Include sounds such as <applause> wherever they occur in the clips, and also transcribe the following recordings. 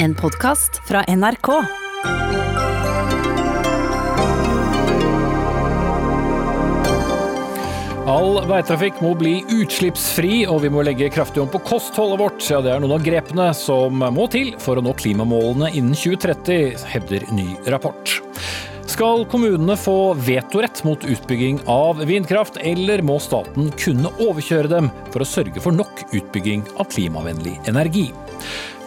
En podkast fra NRK. All veitrafikk må bli utslippsfri, og vi må legge kraftig om på kostholdet vårt. Ja, det er noen av grepene som må til for å nå klimamålene innen 2030, hevder ny rapport. Skal kommunene få vetorett mot utbygging av vindkraft, eller må staten kunne overkjøre dem for å sørge for nok utbygging av klimavennlig energi?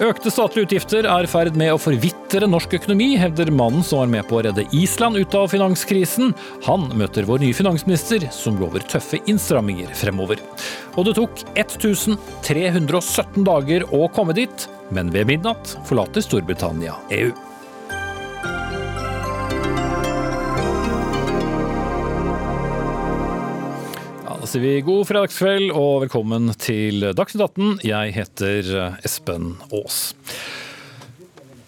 Økte statlige utgifter er i ferd med å forvitre norsk økonomi, hevder mannen som var med på å redde Island ut av finanskrisen. Han møter vår nye finansminister, som lover tøffe innstramminger fremover. Og det tok 1317 dager å komme dit, men ved midnatt forlater Storbritannia EU. Sier vi god fredagskveld og velkommen til Dagsnytt 18. Jeg heter Espen Aas.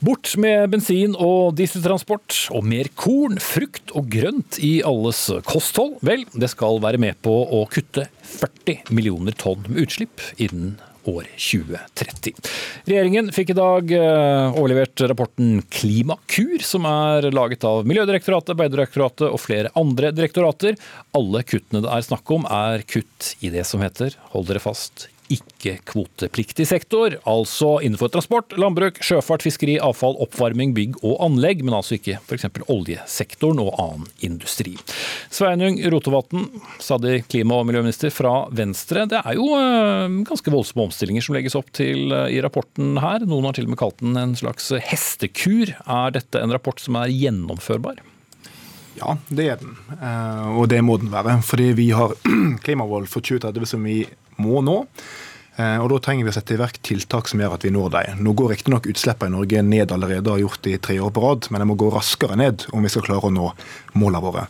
Bort med bensin- og dieseltransport, og mer korn, frukt og grønt i alles kosthold. Vel, det skal være med på å kutte 40 millioner tonn med utslipp innen år 2030. Regjeringen fikk i dag eh, overlevert rapporten Klimakur, som er laget av Miljødirektoratet, Beitedirektoratet og flere andre direktorater. Alle kuttene det er snakk om, er kutt i det som heter, hold dere fast, ikke-kvotepliktig sektor, altså innenfor transport, landbruk, sjøfart, fiskeri, avfall, oppvarming, bygg og anlegg, men altså ikke f.eks. oljesektoren og annen industri. Sveinung Rotevatn, stadig klima- og miljøminister fra Venstre. Det er jo eh, ganske voldsomme omstillinger som legges opp til eh, i rapporten her. Noen har til og med kalt den en slags hestekur. Er dette en rapport som er gjennomførbar? Ja, det er den. Eh, og det må den være. Fordi vi har <clears throat> klimamål for 2030 som vi må nå. Eh, og Da trenger vi å sette i verk tiltak som gjør at vi når dem. Nå går riktignok utslippene i Norge ned allerede, og har gjort det i tre år på rad, men det må gå raskere ned om vi skal klare å nå målene våre.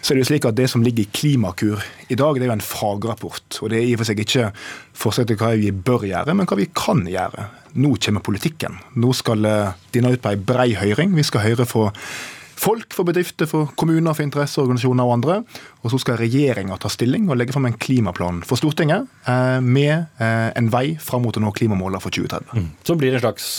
Så er Det jo slik at det som ligger i Klimakur i dag, det er jo en fagrapport. og Det er i og for seg ikke forslag til hva vi bør gjøre, men hva vi kan gjøre. Nå kommer politikken. Nå skal eh, denne ut på ei brei høring. Vi skal høre fra folk, for bedrifter, for kommuner, for interesseorganisasjoner og andre. Og så skal regjeringa ta stilling og legge fram en klimaplan for Stortinget eh, med eh, en vei fram mot å nå klimamålene for 2030. Så blir det en slags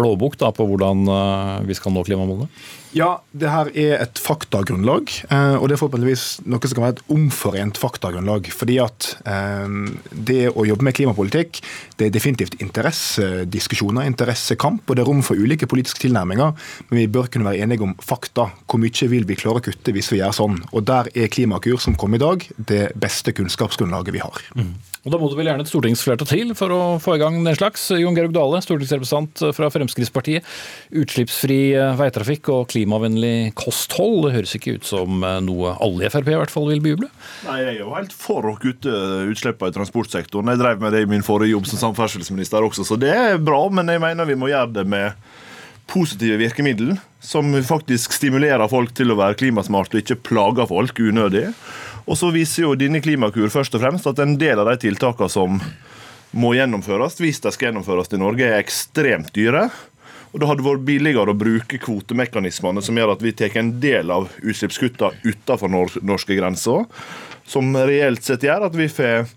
blåbok da, på hvordan eh, vi skal nå klimamålene? Ja, det her er et faktagrunnlag, eh, og det er forhåpentligvis noe som kan være et omforent faktagrunnlag. Fordi at eh, det å jobbe med klimapolitikk, det er definitivt interessediskusjoner, interessekamp, og det er rom for ulike politiske tilnærminger, men vi bør kunne være enige om fakta. Hvor mye vil vi klare å kutte hvis vi gjør sånn? Og der er Klimakur, som kom i dag, det beste kunnskapsgrunnlaget vi har. Og Da må det vel gjerne et stortingsflertall til for å få i gang den slags. Jon Georg Dale, stortingsrepresentant fra Fremskrittspartiet. Utslippsfri veitrafikk og klimavennlig kosthold, det høres ikke ut som noe alle i Frp i hvert fall vil bejuble? Nei, Jeg er jo helt for å kutte utslippene i transportsektoren. Jeg drev med det i min forrige jobb som samferdselsminister også, så det er bra. Men jeg mener vi må gjøre det med positive virkemiddel som faktisk stimulerer folk til å være klimasmarte og ikke plager folk unødig. Og så viser jo denne Klimakur først og fremst at en del av de tiltakene som må gjennomføres, hvis de skal gjennomføres i Norge, er ekstremt dyre. Og det hadde vært billigere å bruke kvotemekanismene som gjør at vi tar en del av utslippskuttene utenfor norske grenser. Som reelt sett gjør at vi får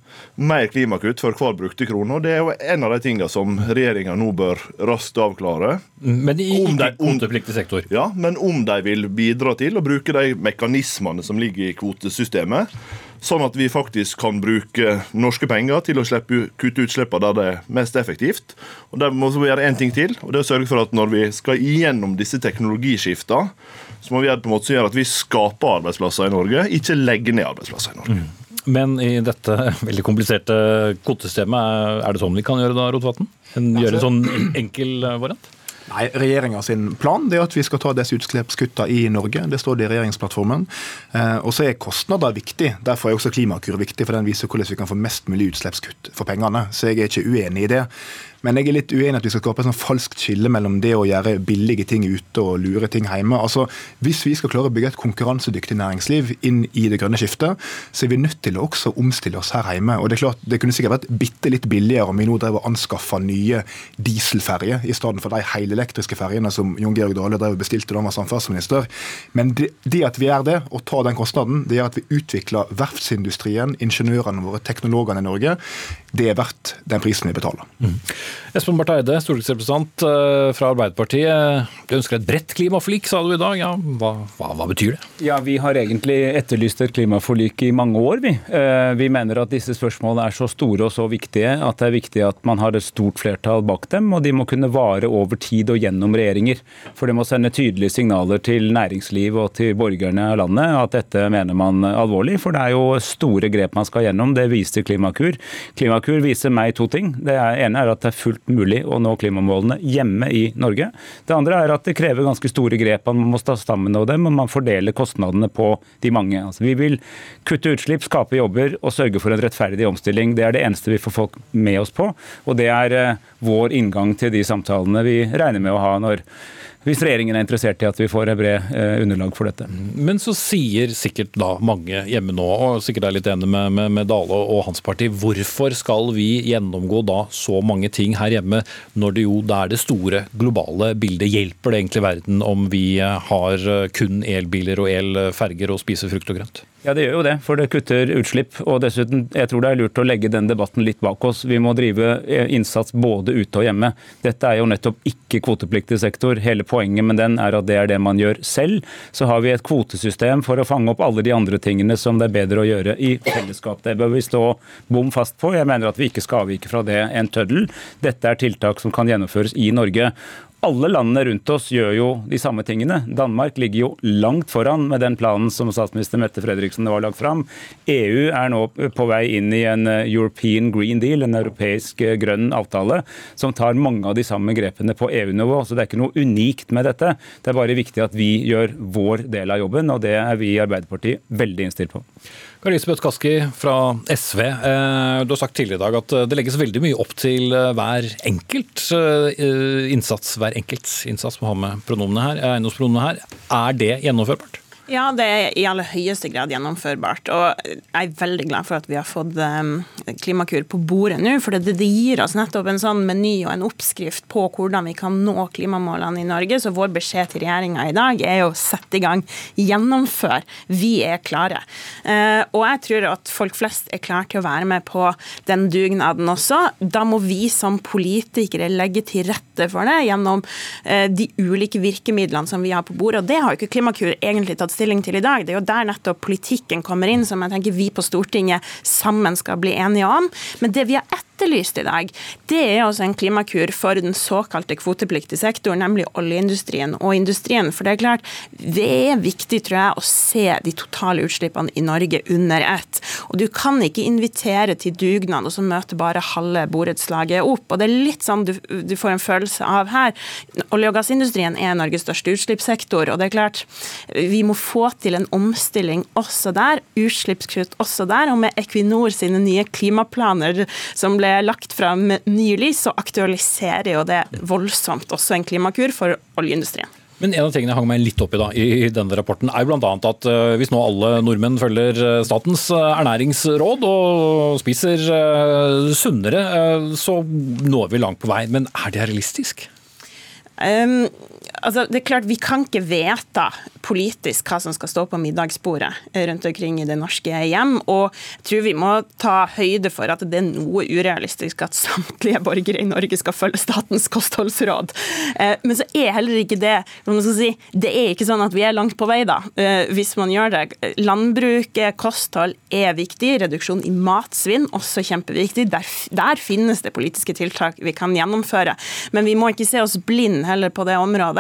mer klimakutt for hver brukte krone. og Det er jo en av de tingene som regjeringa nå bør raskt avklare. Men i ikke-kvotepliktig sektor? Ja, Men om de vil bidra til å bruke de mekanismene som ligger i kvotesystemet, sånn at vi faktisk kan bruke norske penger til å slippe, kutte utslippene der det er mest effektivt. Og Der må vi gjøre én ting til, og det er å sørge for at når vi skal igjennom disse teknologiskiftene, så må vi gjøre det på en måte som gjør at vi skaper arbeidsplasser i Norge, ikke legger ned arbeidsplasser i Norge. Men i dette <laughs> veldig kompliserte kvotesystemet, er det sånn vi kan gjøre da, Rotevatn? Gjøre en sånn enkel variant? Nei, Regjeringa sin plan det er at vi skal ta disse utslippskutta i Norge. Det står det i regjeringsplattformen. Eh, og så er kostnader viktig. Derfor er også Klimakur viktig, for den viser hvordan vi kan få mest mulig utslippskutt for pengene. Så jeg er ikke uenig i det. Men jeg er litt uenig at vi skal skape et sånn falskt skille mellom det å gjøre billige ting ute og lure ting hjemme. Altså, Hvis vi skal klare å bygge et konkurransedyktig næringsliv inn i det grønne skiftet, så er vi nødt til å også omstille oss her hjemme. Og Det er klart, det kunne sikkert vært bitte litt billigere om vi nå drev og anskaffa nye dieselferjer i stedet for de helelektriske ferjene som Jon Georg Dale drev og bestilte da han var samferdselsminister. Men det, det at vi gjør det, og tar den kostnaden, det gjør at vi utvikler verftsindustrien, ingeniørene våre, teknologene i Norge. Det er verdt den prisen vi betaler. Espen Barth Eide, stortingsrepresentant eh, fra Arbeiderpartiet. Du ønsker et bredt klimaforlik, sa du i dag. Ja, hva, hva, hva, betyr det? Ja, Vi har egentlig etterlyst et klimaforlik i mange år. Vi. Eh, vi mener at disse spørsmålene er så store og så viktige at det er viktig at man har et stort flertall bak dem. Og de må kunne vare over tid og gjennom regjeringer. For det må sende tydelige signaler til næringsliv og til borgerne av landet at dette mener man alvorlig. For det er jo store grep man skal gjennom. Det viser Klimakur. Klimakur viser meg to ting. Det ene er at det er fullt mulig å nå klimamålene hjemme i Norge. Det andre er at det krever ganske store grep. Man må stå sammen om dem, og man fordeler kostnadene på de mange. Altså, vi vil kutte utslipp, skape jobber og sørge for en rettferdig omstilling. Det er det eneste vi får folk med oss på, og det er eh, vår inngang til de samtalene vi regner med å ha når hvis regjeringen er interessert i at vi får et bred eh, underlag for dette. Men så sier sikkert da mange hjemme nå, og sikkert er litt enig med, med, med, Dale og hans parti, hvorfor skal vi gjennomgå da så mange ting her hjemme, når det jo det er det store globale bildet? Hjelper det egentlig verden om vi har kun elbiler og elferger og spiser frukt og grønt? Ja, det gjør jo det, for det kutter utslipp. Og dessuten, jeg tror det er lurt å legge den debatten litt bak oss. Vi må drive eh, innsats både ute og hjemme. Dette er jo nettopp ikke kvotepliktig sektor. Hele poenget med den er at det er det man gjør selv. Så har vi et kvotesystem for å fange opp alle de andre tingene som det er bedre å gjøre i fellesskap. Det bør vi stå bom fast på. Jeg mener at vi ikke skal avvike fra det en tøddel. Dette er tiltak som kan gjennomføres i Norge alle landene rundt oss gjør jo de samme tingene. Danmark ligger jo langt foran med den planen som statsminister Mette Fredriksen har lagt fram. EU er nå på vei inn i en eh, European Green Deal, en europeisk eh, grønn avtale, som tar mange av de samme grepene på EU-nivå. Så det er ikke noe unikt med dette. Det er bare viktig at vi gjør vår del av jobben, og det er vi i Arbeiderpartiet veldig innstilt på. Kari Elisabeth Kaski fra SV. Eh, du har sagt tidligere i dag at det legges veldig mye opp til hver enkelt innsats. Hver enkelt innsats må ha med pronomene her, her. Er det gjennomførbart? Ja, det er i aller høyeste grad gjennomførbart. Og jeg er veldig glad for at vi har fått um, Klimakur på bordet nå. For det, gir oss nettopp en sånn meny og en oppskrift på hvordan vi kan nå klimamålene i Norge. Så vår beskjed til regjeringa i dag er jo sette i gang, gjennomfør. Vi er klare. Uh, og jeg tror at folk flest er klare til å være med på den dugnaden også. Da må vi som politikere legge til rette for det gjennom uh, de ulike virkemidlene som vi har på bordet. Og det har jo ikke Klimakur egentlig tatt stilling til i dag. Det er jo der nettopp politikken kommer inn, som jeg tenker vi på Stortinget sammen skal bli enige om. Men det vi har etterlyst i dag, det er også en klimakur for den såkalte kvotepliktige sektoren, nemlig oljeindustrien og industrien. For det er klart, det er viktig, tror jeg, å se de totale utslippene i Norge under ett. Og du kan ikke invitere til dugnad og så møte bare halve borettslaget opp. Og det er litt sånn du, du får en følelse av her. Olje- og gassindustrien er Norges største utslippssektor, og det er klart, vi må få til en omstilling også der, utslippskutt også der. Og med Equinor sine nye klimaplaner som ble lagt fram nylig, så aktualiserer jo det voldsomt også en klimakur for oljeindustrien. Men en av tingene jeg hang meg litt opp i da, i denne rapporten, er bl.a. at uh, hvis nå alle nordmenn følger uh, statens uh, ernæringsråd og spiser sunnere, så når vi langt på vei. Men er det realistisk? Um, altså, det er klart Vi kan ikke vedta politisk hva som skal stå på middagsbordet rundt omkring i det norske hjem. Og jeg tror vi må ta høyde for at det er noe urealistisk at samtlige borgere i Norge skal følge statens kostholdsråd. Eh, men så er heller ikke det si, Det er ikke sånn at vi er langt på vei, da, eh, hvis man gjør det. Landbruket, kosthold er viktig. Reduksjon i matsvinn også kjempeviktig. Der, der finnes det politiske tiltak vi kan gjennomføre. Men vi må ikke se oss blind heller på det området,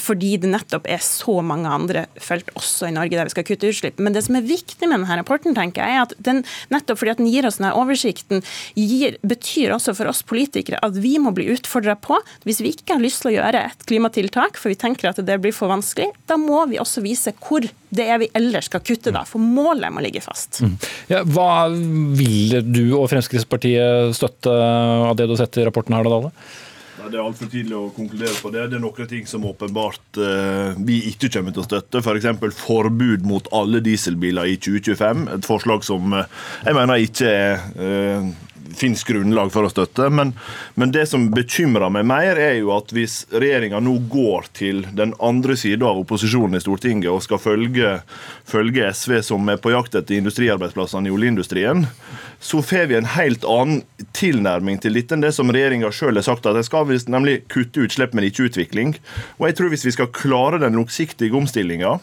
fordi det nettopp er så mange andre felt også i Norge der vi skal kutte utslipp. Men det som er viktig med denne rapporten, tenker jeg, er at den, nettopp fordi at den gir oss denne oversikten, gir, betyr også for oss politikere at vi må bli utfordra på. Hvis vi ikke har lyst til å gjøre et klimatiltak, for vi tenker at det blir for vanskelig, da må vi også vise hvor det er vi ellers skal kutte, da. For målet må ligge fast. Mm. Ja, hva vil du og Fremskrittspartiet støtte av det du har sett i rapporten her, da, Dale? Det er altfor tidlig å konkludere på det. Det er noen ting som åpenbart eh, vi ikke kommer til å støtte. F.eks. For forbud mot alle dieselbiler i 2025. Et forslag som eh, jeg mener ikke er uh, finnes grunnlag for å støtte. Men, men det som bekymrer meg mer, er jo at hvis regjeringa nå går til den andre sida av opposisjonen i Stortinget og skal følge, følge SV, som er på jakt etter industriarbeidsplassene i oljeindustrien, så får vi en helt annen tilnærming til dette enn det som regjeringa sjøl har sagt at de skal, nemlig kutte utslipp, men ikke utvikling. Og jeg tror Hvis vi skal klare den langsiktige omstillinga,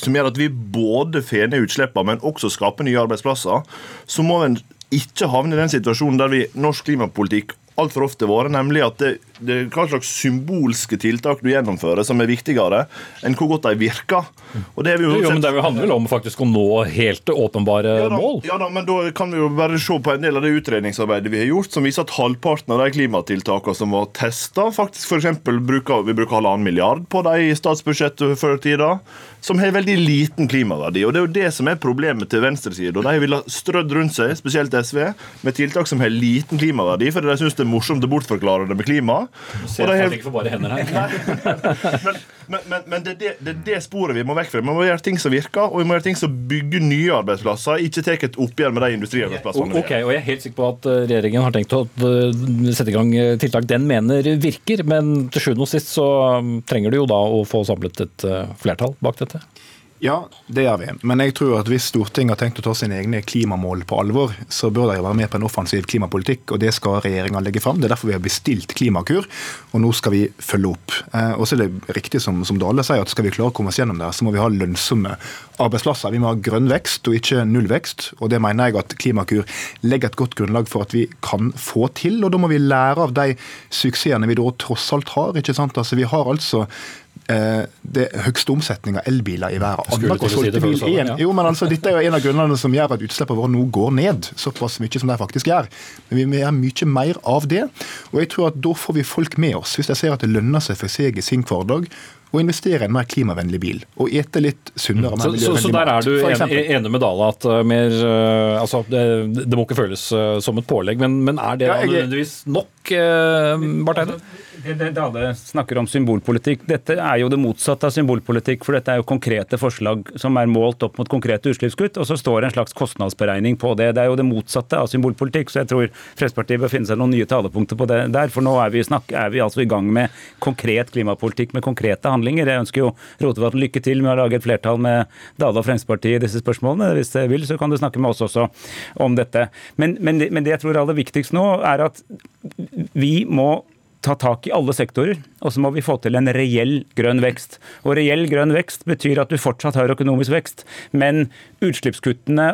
som gjør at vi både får ned utslippene, men også skaper nye arbeidsplasser, så må en ikke havne i den situasjonen der vi norsk klimapolitikk altfor ofte vært, nemlig at det, det er hva slags symbolske tiltak du gjennomfører, som er viktigere enn hvor godt de virker. Og det, vi jo, jo, men det handler vel om faktisk å nå helt åpenbare ja, da, mål? Ja da, men da kan vi jo bare se på en del av det utredningsarbeidet vi har gjort, som viser at halvparten av de klimatiltakene som var testa, faktisk f.eks. bruker vi bruker halvannen milliard på de i statsbudsjettet før tida som har veldig liten klimaverdi. Og Det er jo det som er problemet til venstresiden. De vil ha strødd rundt seg, spesielt SV, med tiltak som har liten klimaverdi, fordi de syns det er morsomt å bortforklare det med klima. Ser og har... ikke for bare hender her. <laughs> men, men, men, men det, er det, det, det, sporet vi må vekk fra. Vi må gjøre ting som virker, og vi må gjøre ting som bygger nye arbeidsplasser, ikke ta et oppgjør med de industriarbeidsplassene. Ok, og Jeg er helt sikker på at eh, regjeringen har tenkt å eh, sette i gang eh, tiltak den mener virker, men til sjuende og sist så mm, trenger du jo da å få samlet et flertall bak dette. Ja, det gjør vi. Men jeg tror at hvis Stortinget har tenkt å ta sine egne klimamål på alvor, så bør de være med på en offensiv klimapolitikk, og det skal regjeringa legge fram. Det er derfor vi har bestilt Klimakur, og nå skal vi følge opp. Eh, og så er det riktig som, som Dale sier, at skal vi klare å komme oss gjennom det, så må vi ha lønnsomme arbeidsplasser. Vi må ha grønn vekst og ikke nullvekst, og det mener jeg at Klimakur legger et godt grunnlag for at vi kan få til. Og da må vi lære av de suksessene vi da tross alt har. ikke sant? Altså, vi har altså Eh, det høyeste omsetning av elbiler i verden. Si ja. Jo, men altså, Dette er jo en av grunnene som gjør at utslippene våre nå går ned såpass mye som de faktisk gjør. Men vi må gjøre mye mer av det. Og jeg tror at da får vi folk med oss, hvis de ser at det lønner seg for seg i sin hverdag å investere i en mer klimavennlig bil. Og ete litt sunnere. Mm. Så, så, så, der er du en, enig med Dale at uh, mer, uh, altså, det, det, må ikke føles som et pålegg, men, men er det ja, jeg, nødvendigvis nok, Barth Eide? Det, snakker om symbolpolitikk. Dette er jo det motsatte av symbolpolitikk. For dette er jo konkrete forslag som er målt opp mot konkrete utslippskutt, og så står det en slags kostnadsberegning på det. Det er jo det motsatte av symbolpolitikk, så jeg tror Fremskrittspartiet bør finne seg noen nye talepunkter på det der. For nå er vi, snakk, er vi altså i gang med konkret klimapolitikk med konkrete handlinger. Jeg ønsker jo Rotevatn lykke til med å lage et flertall med Dale og Fremskrittspartiet i disse spørsmålene. Hvis du vil, så kan du snakke med oss også om dette. Men, men, men det jeg tror er aller viktigst nå, er at vi må ta tak i alle sektorer. Og så må vi få til en reell grønn vekst. Og reell grønn vekst betyr at du fortsatt har økonomisk vekst, men utslippskuttene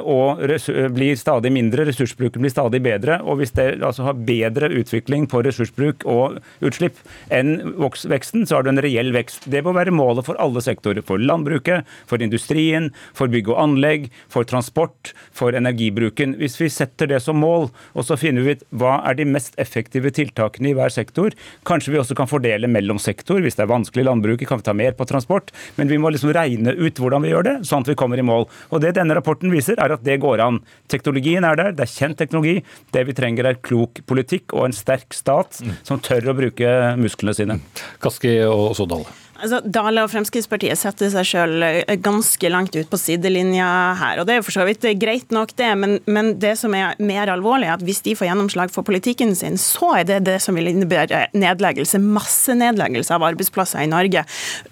blir stadig mindre, ressursbruken blir stadig bedre. Og hvis det altså har bedre utvikling på ressursbruk og utslipp enn veksten, så har du en reell vekst. Det må være målet for alle sektorer. For landbruket, for industrien, for bygg og anlegg, for transport, for energibruken. Hvis vi setter det som mål, og så finner vi ut hva er de mest effektive tiltakene i hver sektor, Kanskje vi også kan fordele mellom sektor. Hvis det er vanskelig i landbruket, kan vi ta mer på transport. Men vi må liksom regne ut hvordan vi gjør det, sånn at vi kommer i mål. Og Det denne rapporten viser, er at det går an. Teknologien er der, det er kjent teknologi. Det vi trenger er klok politikk og en sterk stat som tør å bruke musklene sine. Kaski og Sådale. Altså, Dale og Fremskrittspartiet setter seg selv eh, ganske langt ut på sidelinja her. og Det er for så vidt greit nok, det, men, men, det som er mer alvorlig, er at hvis de får gjennomslag for politikken sin, så er det det som vil innebære nedleggelse, massenedleggelse av arbeidsplasser i Norge.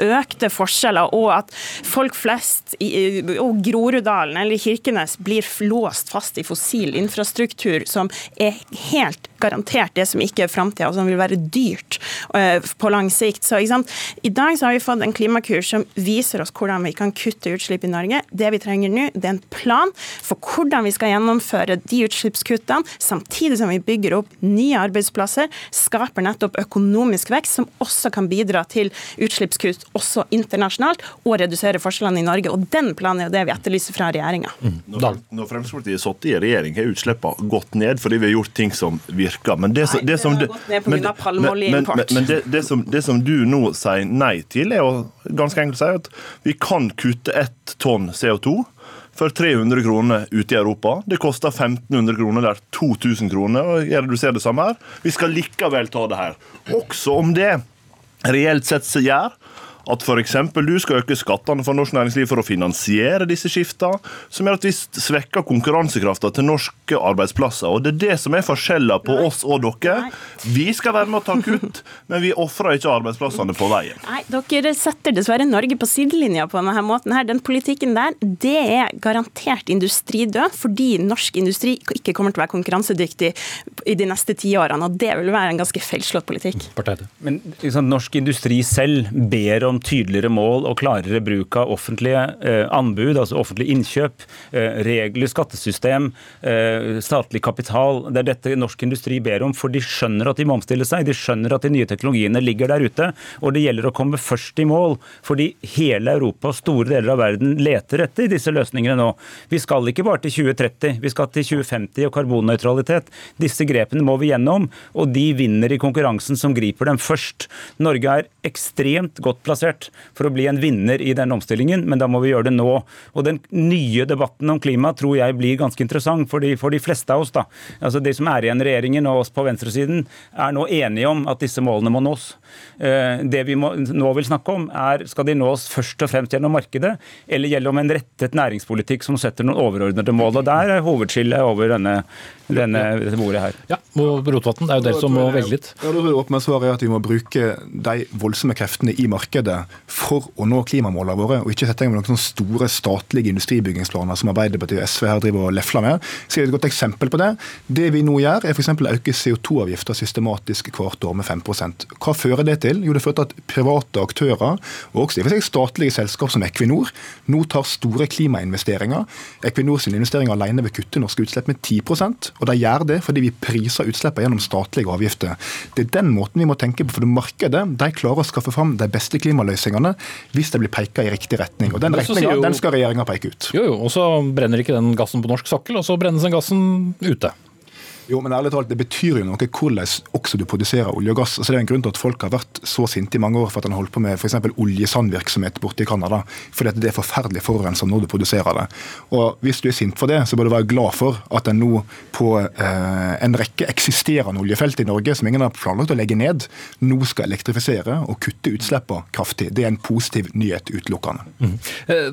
Økte forskjeller, og at folk flest i og Groruddalen eller Kirkenes blir låst fast i fossil infrastruktur, som er helt garantert det som ikke er framtida, og som vil være dyrt på lang sikt. Så I dag så har vi fått en klimakur som viser oss hvordan vi kan kutte utslipp i Norge. Det vi trenger nå, det er en plan for hvordan vi skal gjennomføre de utslippskuttene, samtidig som vi bygger opp nye arbeidsplasser, skaper nettopp økonomisk vekst, som også kan bidra til utslippskutt også internasjonalt, og redusere forskjellene i Norge. Og den planen er jo det vi etterlyser fra regjeringa. Mm. Når, når Fremskrittspartiet har sittet i regjering, har utslippene gått ned fordi vi har gjort ting som virker. Men det, Nei, det, som, det, men, men, men, men det, det, som, det som du nå sier nei til, er å ganske enkelt si at vi kan kutte ett tonn CO2 for 300 kroner ute i Europa. Det koster 1500 kroner der, 2000 kroner. og Jeg reduserer det samme her. Vi skal likevel ta det her. Også om det reelt sett gjør At f.eks. du skal øke skattene for norsk næringsliv for å finansiere disse skifta, som gjør at vi svekker konkurransekrafta til norske arbeidsplasser. Og Det er det som er forskjellen på oss og dere. Vi skal være med å ta kutt, <laughs> men vi ofrer ikke arbeidsplassene på veien. Nei, Dere setter dessverre Norge på sidelinja på denne måten. her. Den politikken der, det er garantert industridød, fordi norsk industri ikke kommer til å være konkurransedyktig i de neste ti årene. Og det vil være en ganske feilslått politikk. Men liksom, Norsk industri selv ber om tydeligere mål og klarere bruk av offentlige eh, anbud, altså offentlige innkjøp, eh, regler, skattesystem, eh, statlig kapital. Det er dette norsk industri ber om, for de skjønner at de må omstille seg. De skjønner at de nye teknologiene ligger der ute, og det gjelder å komme først i mål. Fordi hele Europa og store deler av verden leter etter disse løsningene nå. Vi skal ikke bare til 2030, vi skal til 2050 og karbonnøytralitet. Disse grepene må vi gjennom, og de vinner i konkurransen som griper dem først. Norge er ekstremt godt plassert for å bli en vinner i den omstillingen, men da må vi gjøre det nå. Og Den nye debatten om klima tror jeg blir ganske interessant for de, for de fleste av oss. da. Altså De som er igjen i regjeringen og oss på venstresiden, er nå enige om at disse målene må nås. Eh, Det vi må, nå vil snakke om, er skal de nås først og fremst gjennom markedet, eller gjennom en rettet næringspolitikk som setter noen overordnede mål. og Der er hovedskillet over denne, denne, bordet her. Ja, og Rotevatn, det er jo dere som må velge litt. Ja, da tror jeg åpne svaret er at Vi må bruke de voldsomme kreftene i markedet for å nå klimamålene våre, og ikke sette i gang noen sånne store statlige industribyggingsplaner som Arbeiderpartiet og SV her driver og lefler med. Så er det Et godt eksempel på det det vi nå gjør, er f.eks. å øke CO2-avgifta systematisk hvert år med 5 Hva fører det til? Jo, det fører til at private aktører, og også i og for seg statlige selskap som Equinor, nå tar store klimainvesteringer. Equinor sine investeringer alene vil kutte norske utslipp med 10% og de gjør det fordi vi priser utslippene gjennom statlige avgifter. Det er den måten vi må tenke på, for det markedet de klarer å skaffe fram de beste klimaløsningene hvis det blir peka i riktig retning. Og Den retninga den skal regjeringa peke ut. Jo, jo, og så brenner ikke den gassen på norsk sokkel, og så brennes den gassen ute. Jo, men ærlig talt, Det betyr jo noe hvordan også du produserer olje og gass. Altså, det er en grunn til at folk har vært så sinte i mange år for at en holdt på med f.eks. oljesandvirksomhet borte i Canada. Fordi at det er forferdelig forurensende når du produserer det. Og Hvis du er sint for det, så bør du være glad for at en nå på eh, en rekke eksisterende oljefelt i Norge, som ingen har planlagt å legge ned, nå skal elektrifisere og kutte utslippene kraftig. Det er en positiv nyhet utelukkende. Mm.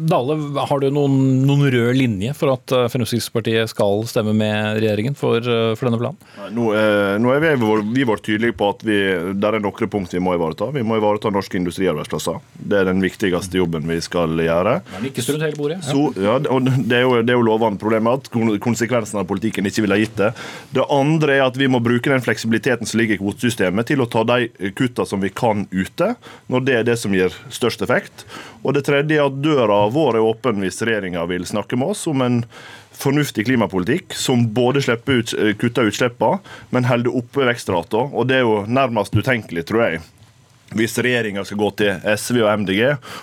Dale, har du noen, noen rød linje for at eh, Fremskrittspartiet skal stemme med regjeringen for, eh, for denne planen? Nå, eh, nå er vi, vi vært tydelige på at vi, der er noen punkt vi må ivareta. Vi må ivareta norske industriarbeidsplasser. Det er den viktigste jobben vi skal gjøre. Men ikke strunt hele bordet. Ja. Så, ja, og det er jo, det er jo lovende problemet at konsekvensen av politikken ikke ville ha gitt det. Det andre er at vi må bruke den fleksibiliteten som ligger i kvotesystemet til å ta de kuttene som vi kan ute, når det er det som gir størst effekt. Og det tredje er at døra vår er åpen hvis regjeringa vil snakke med oss om en fornuftig klimapolitikk som både ut, kutter utslippene, men holder oppe vekstraten. Og det er jo nærmest utenkelig, tror jeg. Hvis regjeringa skal gå til SV og MDG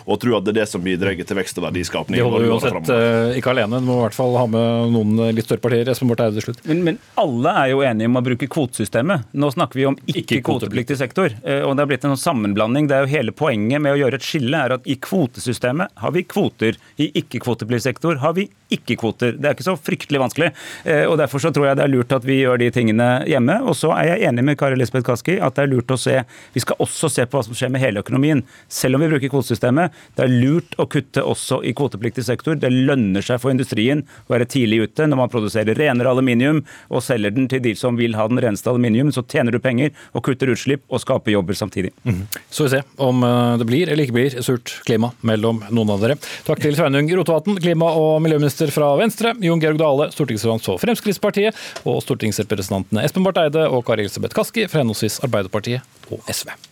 og tro at det er det som bidrar til vekst og verdiskapning. Det holder uansett eh, ikke alene, du må i hvert fall ha med noen litt større partier. Espen Barth Eide til slutt. Men, men alle er jo enige om å bruke kvotesystemet. Nå snakker vi om Ikke ikke-kvotepliktig sektor. eh, Og det har blitt en sånn sammenblanding. Det er jo Hele poenget med å gjøre et skille er at i kvotesystemet har vi kvoter. I ikke-kvotepliktig sektor har vi ikke-kvoter. Det er ikke så fryktelig vanskelig. eh, og Derfor så tror jeg det er lurt at vi gjør de tingene hjemme. Og så er jeg enig med Kari Elisabeth Kaski at det er lurt å se Vi skal også se på hva som skjer med hele økonomien. Selv om vi bruker kvotesystemet, det er lurt å kutte også i kvotepliktig sektor. Det lønner seg for industrien å være tidlig ute når man produserer renere aluminium og selger den til de som vil ha den reneste aluminium. Så tjener du penger og kutter utslipp og skaper jobber samtidig. Så vi ser om eh, det blir eller ikke blir surt klima mellom noen av dere. Takk til Sveinung Rotevatn, klima- og miljøminister fra Venstre, Jon Georg Dale, stortingsrepresentant for Fremskrittspartiet, og stortingsrepresentantene Espen Barth Eide og Kari Elisabeth Kaski fra henholdsvis Arbeiderpartiet og SV.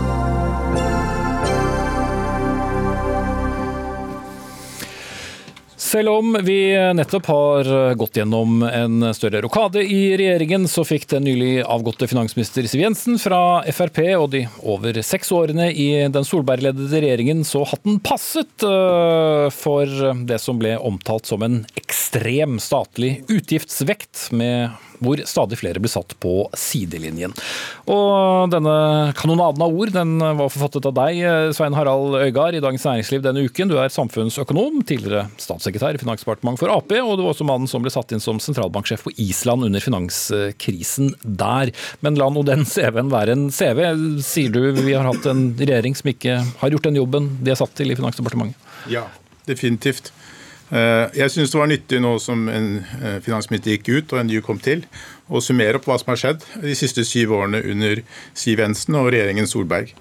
Selv om vi nettopp har gått gjennom en større rokade i regjeringen, så fikk den nylig avgåtte finansminister Siv Jensen fra Frp og de over seks årene i den Solberg-ledede regjeringen så hatten passet øh, for det som ble omtalt som en ekstrem statlig utgiftsvekt, med hvor stadig flere ble satt på sidelinjen. Og denne kanonaden av ord den var forfattet av deg, Svein Harald Øygard, i Dagens Næringsliv denne uken. Du er samfunnsøkonom, tidligere statssekretær i Finansdepartementet for Ap, og du var også mannen som ble satt inn som sentralbanksjef på Island under finanskrisen der. Men la nå den CV-en være en CV. Sier du vi har hatt en regjering som ikke har gjort den jobben de er satt til i Finansdepartementet? Ja, definitivt. Eh, jeg syns det var nyttig nå som en eh, finansminister gikk ut og en ny kom til, å summere opp hva som har skjedd de siste syv årene under Siv Jensen og regjeringen Solberg.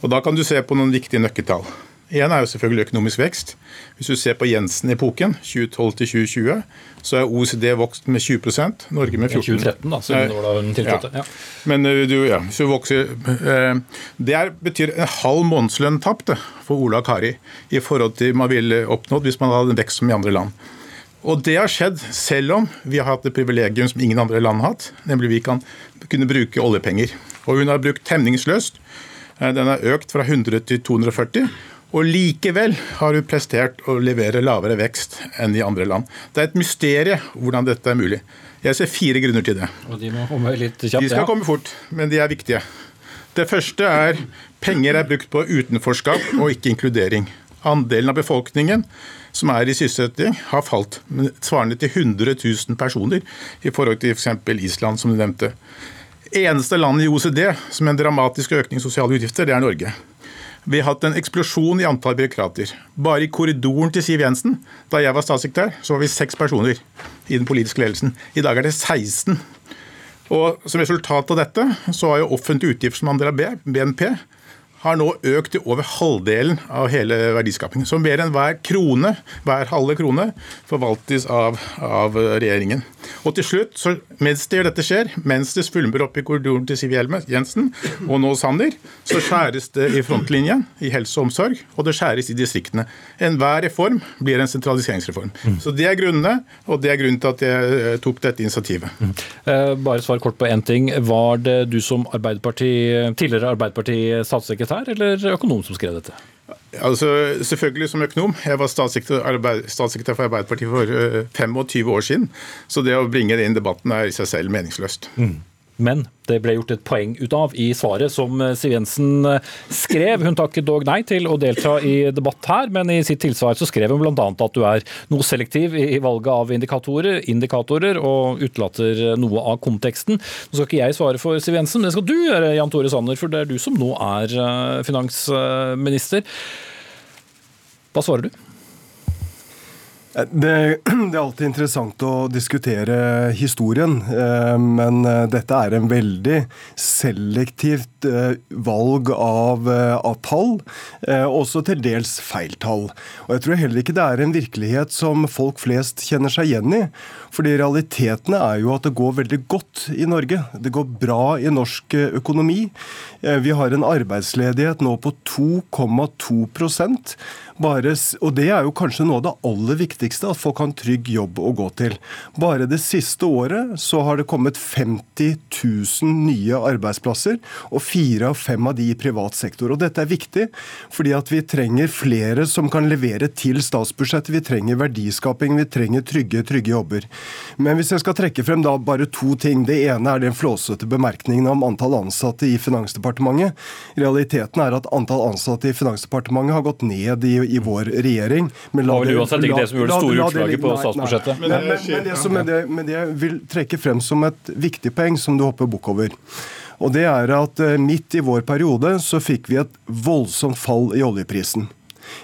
Og Da kan du se på noen viktige nøkkeltall. Én er jo selvfølgelig økonomisk vekst. Hvis du ser på Jensen-epoken, 2012 til 2020, så er OECD vokst med 20% Norge med 14 2013, da, siden det var da hun tiltrådte. Ja. Men uh, du, ja, hvis du vokser uh, Det er, betyr en halv månedslønn tapt for Ola og Kari i forhold til man ville oppnådd hvis man hadde en vekst som i andre land. Og det har skjedd selv om vi har hatt et privilegium som ingen andre land har hatt, nemlig vi kan kunne bruke oljepenger. Og hun har brukt temningsløst. Den har økt fra 100 til 240. Og likevel har hun prestert å levere lavere vekst enn i andre land. Det er et mysterium hvordan dette er mulig. Jeg ser fire grunner til det. Og De må komme litt kjapt. De skal ja. komme fort, men de er viktige. Det første er penger er brukt på utenforskap og ikke inkludering. Andelen av befolkningen som er i sysselsetting, har falt, svarende til 100 000 personer i forhold til f.eks. Island, som du nevnte. Eneste land i OCD som en dramatisk økning i sosiale utgifter, det er Norge. Vi har hatt en eksplosjon i antall byråkrater. Bare i korridoren til Siv Jensen, da jeg var statssekretær, så var vi seks personer i den politiske ledelsen. I dag er det 16. Og Som resultat av dette så har jo offentlige utgifter som andel av BNP har nå økt til over halvdelen av hele verdiskapingen. Så mer enn hver krone, hver halve krone, forvaltes av, av regjeringen. Og til slutt, så, mens det dette skjer, mens det svulmer opp i korridoren til Siv Jensen og nå Sanner, så skjæres det i frontlinjen i helse og omsorg, og det skjæres i distriktene. Enhver reform blir en sentraliseringsreform. Så Det er grunnene, og det er grunnen til at jeg eh, tok dette initiativet. Mm. Bare svar kort på én ting. Var det du som Arbeiderparti, tidligere Arbeiderparti-statssekretær statssekretær eller økonom som skrev dette? Altså, Selvfølgelig som økonom. Jeg var statssekretær, for Arbeiderpartiet for 25 eh, år siden. Så det å bringe det inn i debatten er i seg selv meningsløst. Mm. Men det ble gjort et poeng ut av i svaret som eh, Siv Jensen eh, skrev. Hun takket dog nei til å delta i debatt her, men i sitt tilsvar så skrev hun bl.a. at du er noe selektiv i valget av indikatorer, indikatorer og utelater noe av konteksten. Nå skal ikke jeg svare for Siv Jensen, men det skal du gjøre, Jan Tore Sanner, for det er du som nå er eh, finansminister. Hva svarer du? Det, <clears throat> det, er alltid interessant å diskutere historien, eh, men eh, dette er en veldig selektivt eh, valg av, av tall, også til dels feil tall. Og Jeg tror heller ikke det er en virkelighet som folk flest kjenner seg igjen i. Fordi realitetene er jo at det går veldig godt i Norge. Det går bra i norsk økonomi. Vi har en arbeidsledighet nå på 2,2 bare, og det er jo kanskje noe av det aller viktigste, at folk har en trygg jobb å gå til. Bare det siste året så har det kommet 50 000 nye arbeidsplasser, og fire av fem av de i privat sektor. Og dette er viktig, fordi at vi trenger flere som kan levere til statsbudsjettet. Vi trenger verdiskaping, vi trenger trygge, trygge jobber. Men hvis jeg skal trekke frem da bare to ting. Det ene er den flåsete bemerkningen om antall ansatte i Finansdepartementet. Realiteten er at antall ansatte i Finansdepartementet har gått ned i i vår regjering. Men la det var uansett ikke det som gjorde det store utslaget på statsbudsjettet. Men, men, men, det som, det, men det jeg vil trekke frem som et viktig poeng, som du hopper bukk over. Og det er at eh, midt i vår periode så fikk vi et voldsomt fall i oljeprisen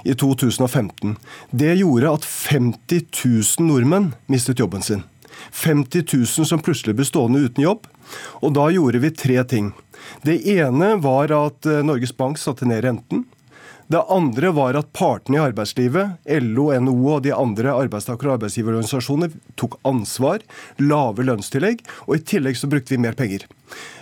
i 2015. Det gjorde at 50 000 nordmenn mistet jobben sin. 50 000 som plutselig ble stående uten jobb. Og da gjorde vi tre ting. Det ene var at eh, Norges Bank satte ned renten. Det andre var at partene i arbeidslivet, LO, NHO og de andre arbeidstaker- og arbeidsgiverorganisasjonene, tok ansvar, lave lønnstillegg, og i tillegg så brukte vi mer penger.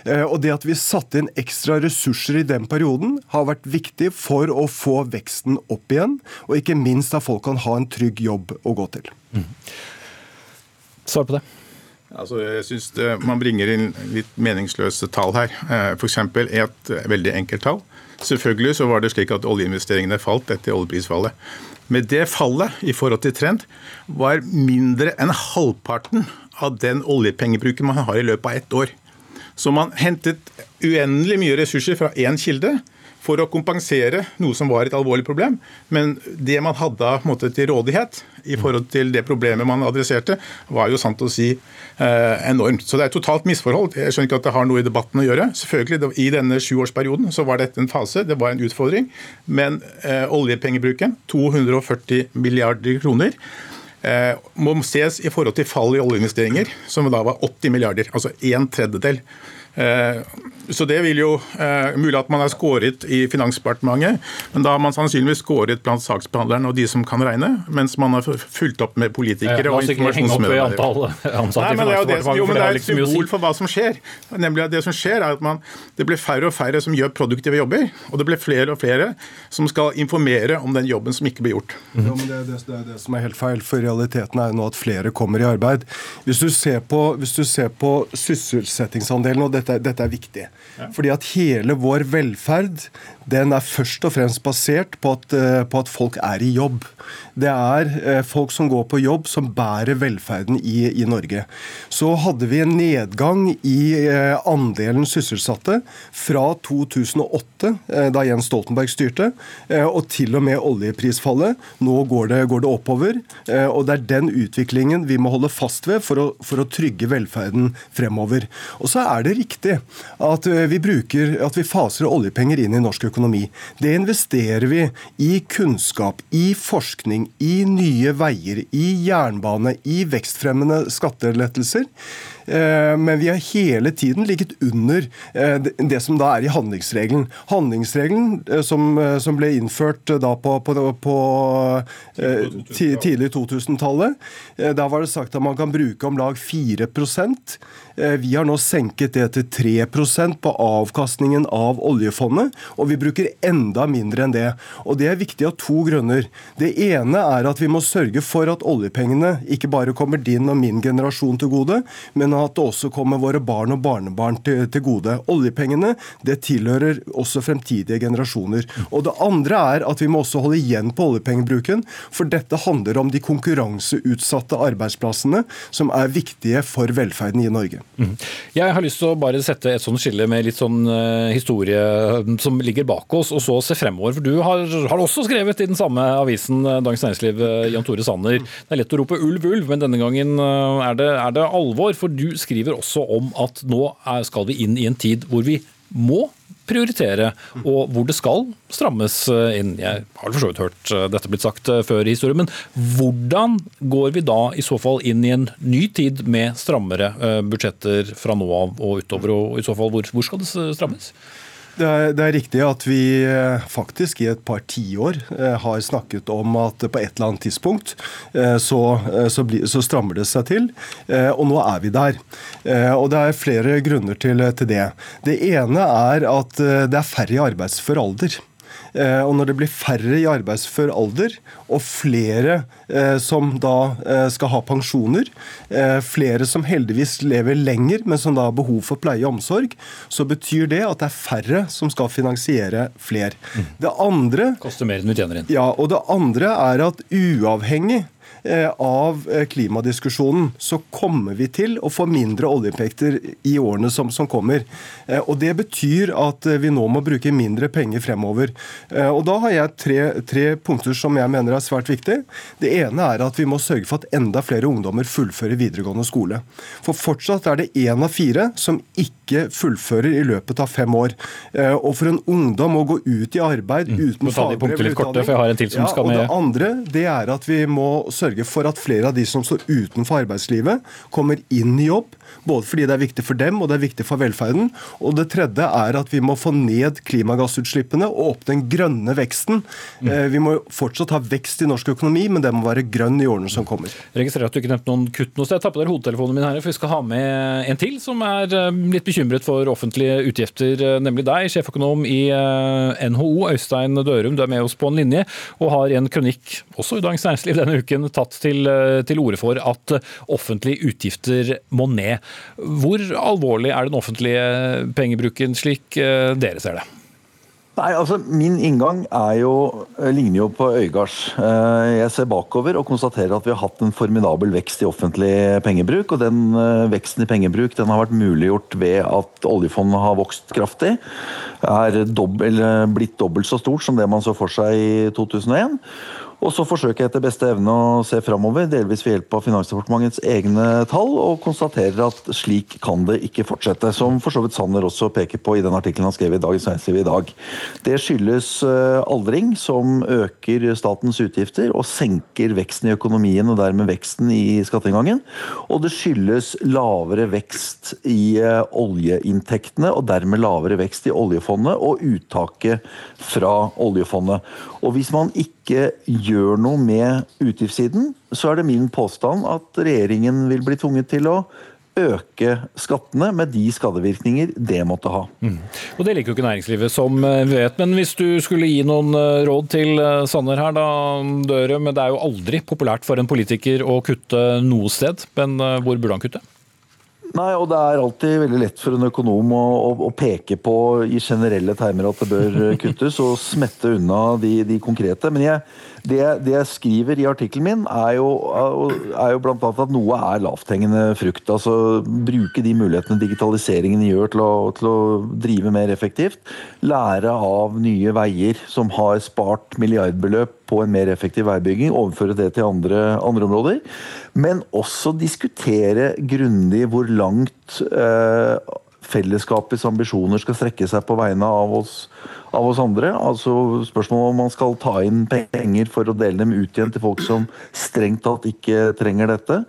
Eh, og Det at vi satte inn ekstra ressurser i den perioden, har vært viktig for å få veksten opp igjen, og ikke minst at folk kan ha en trygg jobb å gå til. Mm. Svar på det. Altså, jeg synes det, Man bringer inn litt meningsløse tall her. Eh, F.eks. et veldig enkelt tall. Selvfølgelig så var det slik at oljeinvesteringene falt etter oljeprisfallet. Men det fallet i forhold til trend var mindre enn halvparten av den oljepengebruken man har i løpet av ett år. Så man hentet uendelig mye ressurser fra én kilde for å kompensere noe som var et alvorlig problem. Men det man hadde måte, til rådighet i forhold til det problemet man adresserte, var jo sant å si eh, enormt. Så det er et totalt misforhold. Jeg skjønner ikke at det har noe i debatten å gjøre. Selvfølgelig, I denne sjuårsperioden så var dette en fase, det var en utfordring. Men eh, oljepengebruken, 240 milliarder kroner, eh, må ses i forhold til fall i oljeinvesteringer, som da var 80 milliarder, altså en tredjedel. Eh, så det vil jo eh, Mulig at man har skåret i Finansdepartementet, men da har man sannsynligvis skåret blant saksbehandlerne og de som kan regne, mens man har fulgt opp med politikere ja, og informasjonsmedarbeidere. Nei, men det er jo det, jo, men det er et symbol for hva som skjer. Nemlig at Det som skjer er at man, det blir færre og færre som gjør produktive jobber, og det blir flere og flere som skal informere om den jobben som ikke blir gjort. Mm. Ja, men det, det, det, er det som er helt feil, for realiteten er jo nå at flere kommer i arbeid. Hvis du ser på, hvis du ser på sysselsettingsandelen, og dette, dette er viktig ja. Fordi at hele vår velferd den er først og fremst basert på at, eh, på at, folk er i jobb. Det er eh, folk som går på jobb, som bærer velferden i, i Norge. Så hadde vi en nedgang i eh, andelen sysselsatte fra 2008, da Jens Stoltenberg styrte, og til og med oljeprisfallet. Nå går det, går det oppover, og det er den utviklingen vi må holde fast ved for å, for å trygge velferden fremover. Og så er det riktig at vi, bruker, at vi faser oljepenger inn i norsk økonomi. Det investerer vi i kunnskap, i forskning, i nye veier, i jernbane, i vekstfremmende skattelettelser. Eh, men vi har hele tiden ligget under eh, det som da er i handlingsregelen. Handlingsregelen eh, som, som ble innført da på, på, på tidlig 2000-tallet, da var det sagt at man kan bruke om lag 4% vi har nå senket det til 3% på avkastningen av oljefondet, og vi bruker enda mindre enn det. Og Det er viktig av to grunner. Det ene er at vi må sørge for at oljepengene ikke bare kommer din og min generasjon til gode, men at det også kommer våre barn og barnebarn til, til gode. Oljepengene det tilhører også fremtidige generasjoner. Og Det andre er at vi må også holde igjen på oljepengebruken, for dette handler om de konkurranseutsatte arbeidsplassene som er viktige for velferden i Norge. Mm. Jeg har lyst til å bare sette et sånt skille med litt sånn uh, historie som ligger bak oss, og så se fremover. For Du har, har også skrevet i den samme avisen, eh, Dagens Næringsliv, Jan Tore Sanner. Det er lett å rope ulv, ulv, men denne gangen er, det, er det alvor. For du skriver også om at nå skal vi inn i en tid hvor vi må prioritere, og hvor det skal strammes inn. Jeg har for så vidt hørt eh, dette blitt sagt eh, før i historien, men hvordan går vi da i så fall inn i en ny tid med strammere eh, budsjetter fra nå av og utover, og i så fall hvor, hvor skal det strammes? Det er, det er, riktig at vi eh, faktisk i et par tiår eh, har snakket om at på et eller annet tidspunkt eh, så, så, bli, så strammer det seg til. Og nå er vi der. Og det er flere grunner til, til det. Det ene er at det er færre i arbeidsfør alder. Eh, og når det blir færre i arbeidsfør alder, og flere eh, som da eh, skal ha pensjoner, flere som heldigvis lever lenger, men som da har behov for pleie og omsorg, så betyr det at det er færre som skal finansiere fler. Mm. Det andre Koster mer enn du tjener inn. Ja, og det andre er at uavhengig av eh, klimadiskusjonen, så kommer vi til å få mindre oljeinntekter i årene som, som, kommer. Eh, og Det betyr at vi nå må bruke mindre penger fremover. Og Da har jeg tre, tre punkter som jeg mener er svært viktige. Det ene er at vi må sørge for at enda flere ungdommer fullfører videregående skole. For fortsatt er det én av fire som ikke fullfører i løpet av fem år. Og for en ungdom å gå ut i arbeid mm. uten fagbrev eller utdanning ja, og Det andre det er at vi må sørge for at flere av de som står utenfor arbeidslivet, kommer inn i jobb. Både fordi det er viktig for dem og det er viktig for velferden. Og det tredje er at vi må få ned klimagassutslippene og opp den grønne veksten. Mm. Eh, vi må fortsatt ha vekst i norsk økonomi, men det må være grønn i årene som kommer. Jeg registrerer at du ikke nevnte noen kutt noe sted. Ta på dere hodetelefonene min her, for vi skal ha med en til som er eh, litt bekymret for offentlige utgifter, eh, nemlig deg, sjeføkonom i NHO, Øystein Dørum. Du er med oss på en linje og har i en kronikk også i Dagens Næringsliv denne uken tatt til, eh, til orde for at offentlige utgifter må ned. Hvor alvorlig er den offentlige pengebruken slik eh, dere ser det? Nei, altså Min inngang er jo, eh, ligner jo på Øygards. Eh, jeg ser bakover og konstaterer at vi har hatt en formidabel vekst i offentlig pengebruk. og Den eh, veksten i pengebruk den har vært muliggjort ved at oljefondet har vokst kraftig. Er dobbelt, blitt dobbelt så stort som det man så for seg i 2001. Og så forsøker jeg etter beste evne å se framover, delvis ved hjelp av Finansdepartementets egne tall, og konstaterer at slik kan det ikke fortsette. Som for så vidt Sanner også peker på i den artikkelen han skrev i Dagens Næringsliv i dag. Det skyldes eh, aldring, som øker statens utgifter og senker veksten i økonomien og dermed veksten i skatteinngangen. Og det skyldes lavere vekst i eh, oljeinntektene og dermed lavere vekst i oljefondet og uttaket fra oljefondet. Og hvis man ikke gjør noe med utgiftssiden, så er det min påstand at regjeringen vil bli tvunget til å øke skattene med de skadevirkninger det måtte ha. Mm. Og Det liker jo ikke næringslivet, som vi vet. Men hvis du skulle gi noen eh, råd til eh, Sanner her, da, Dørum. Det er jo aldri populært for en politiker å kutte noe sted. Men eh, hvor burde han kutte? Nei, og det er alltid veldig lett for en økonom å, å, å, peke på i generelle termer at det bør kuttes, og smette unna de, de konkrete. Men jeg, det, det, jeg skriver i artikkelen min, er jo, er jo bl.a. at noe er lavthengende frukt. Altså bruke de mulighetene digitaliseringen gjør til å, til å, drive mer effektivt. Lære av nye veier som har spart milliardbeløp på en mer effektiv veibygging. Overføre det til andre, andre områder. Men også diskutere grundig hvor langt eh, fellesskapets ambisjoner skal strekke seg på vegne av oss, av oss andre. Altså Spørsmålet om man skal ta inn penger for å dele dem ut igjen til folk som strengt tatt ikke trenger dette.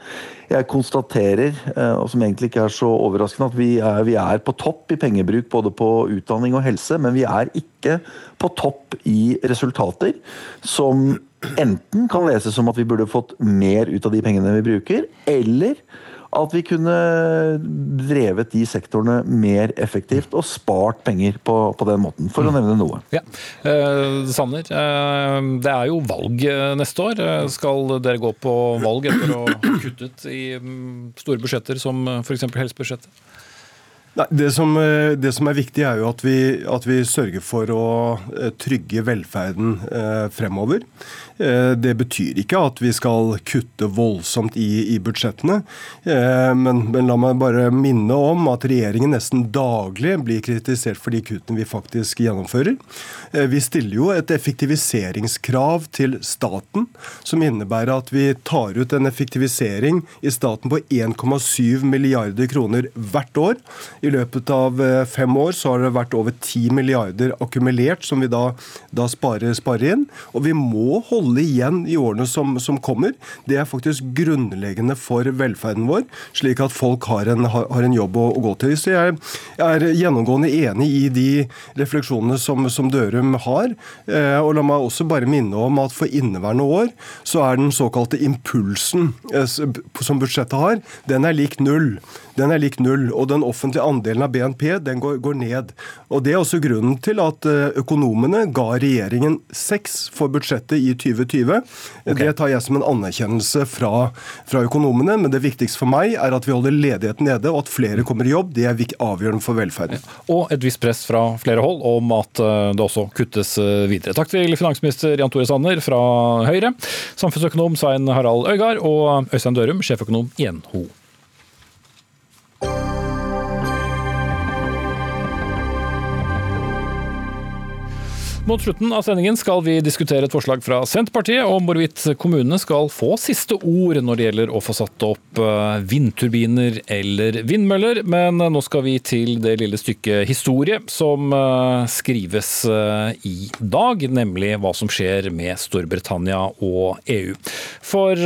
Jeg konstaterer, eh, og som egentlig ikke er så overraskende, at vi er, vi er på topp i pengebruk både på utdanning og helse, men vi er ikke på topp i resultater som enten kan leses som at vi burde fått mer ut av de pengene vi bruker, eller at vi kunne drevet de sektorene mer effektivt og spart penger på, på den måten, for å mm. nevne noe. Ja. Eh, Sanner, eh, det er jo valg eh, neste år. Eh, skal dere gå på valg etter å ha kuttet i mm, store budsjetter som f.eks. helsebudsjettet? Nei, det, som, eh, det, som, er viktig, er jo at vi, at vi sørger for å trygge velferden eh, fremover. Eh, det betyr ikke at vi skal kutte voldsomt i, i budsjettene. Eh, men, men, la meg bare minne om at regjeringen nesten daglig blir kritisert for de kuttene vi faktisk gjennomfører. Eh, vi stiller jo et effektiviseringskrav til staten, som innebærer at vi tar ut en effektivisering i staten på 1,7 milliarder kroner hvert år. I løpet av fem år så har det vært over 10 milliarder akkumulert som vi da, da sparer, sparer inn. Og vi må holde igjen i årene som, som, kommer. Det er faktisk grunnleggende for velferden vår, slik at folk har en, har en jobb å, å, gå til. Så jeg, er gjennomgående enig i de refleksjonene som, som Dørum har. Eh, og la meg også bare minne om at for inneværende år så er den såkalte impulsen eh, som budsjettet har, den er lik null den er lik null. Og den offentlige andelen av BNP den går, går, ned. Og Det er også grunnen til at eh, økonomene ga regjeringen seks for budsjettet i 2020. Okay. Det tar jeg som en anerkjennelse fra, fra, økonomene, men det viktigste for meg er at vi holder ledigheten nede, og at flere kommer i jobb. Det er avgjørende for velferden. Og et visst press fra flere hold om at eh, det også kuttes eh, videre. Takk til finansminister Jan Tore Sanner fra Høyre, samfunnsøkonom Svein Harald Øygard og Øystein Dørum, sjeføkonom i NHO. Mot slutten av sendingen skal vi diskutere et forslag fra Senterpartiet om hvorvidt kommunene skal få siste ord når det gjelder å få satt opp eh, vindturbiner eller vindmøller. Men nå skal vi til det lille stykket historie som eh, skrives eh, i dag, nemlig hva som skjer med Storbritannia og EU. For,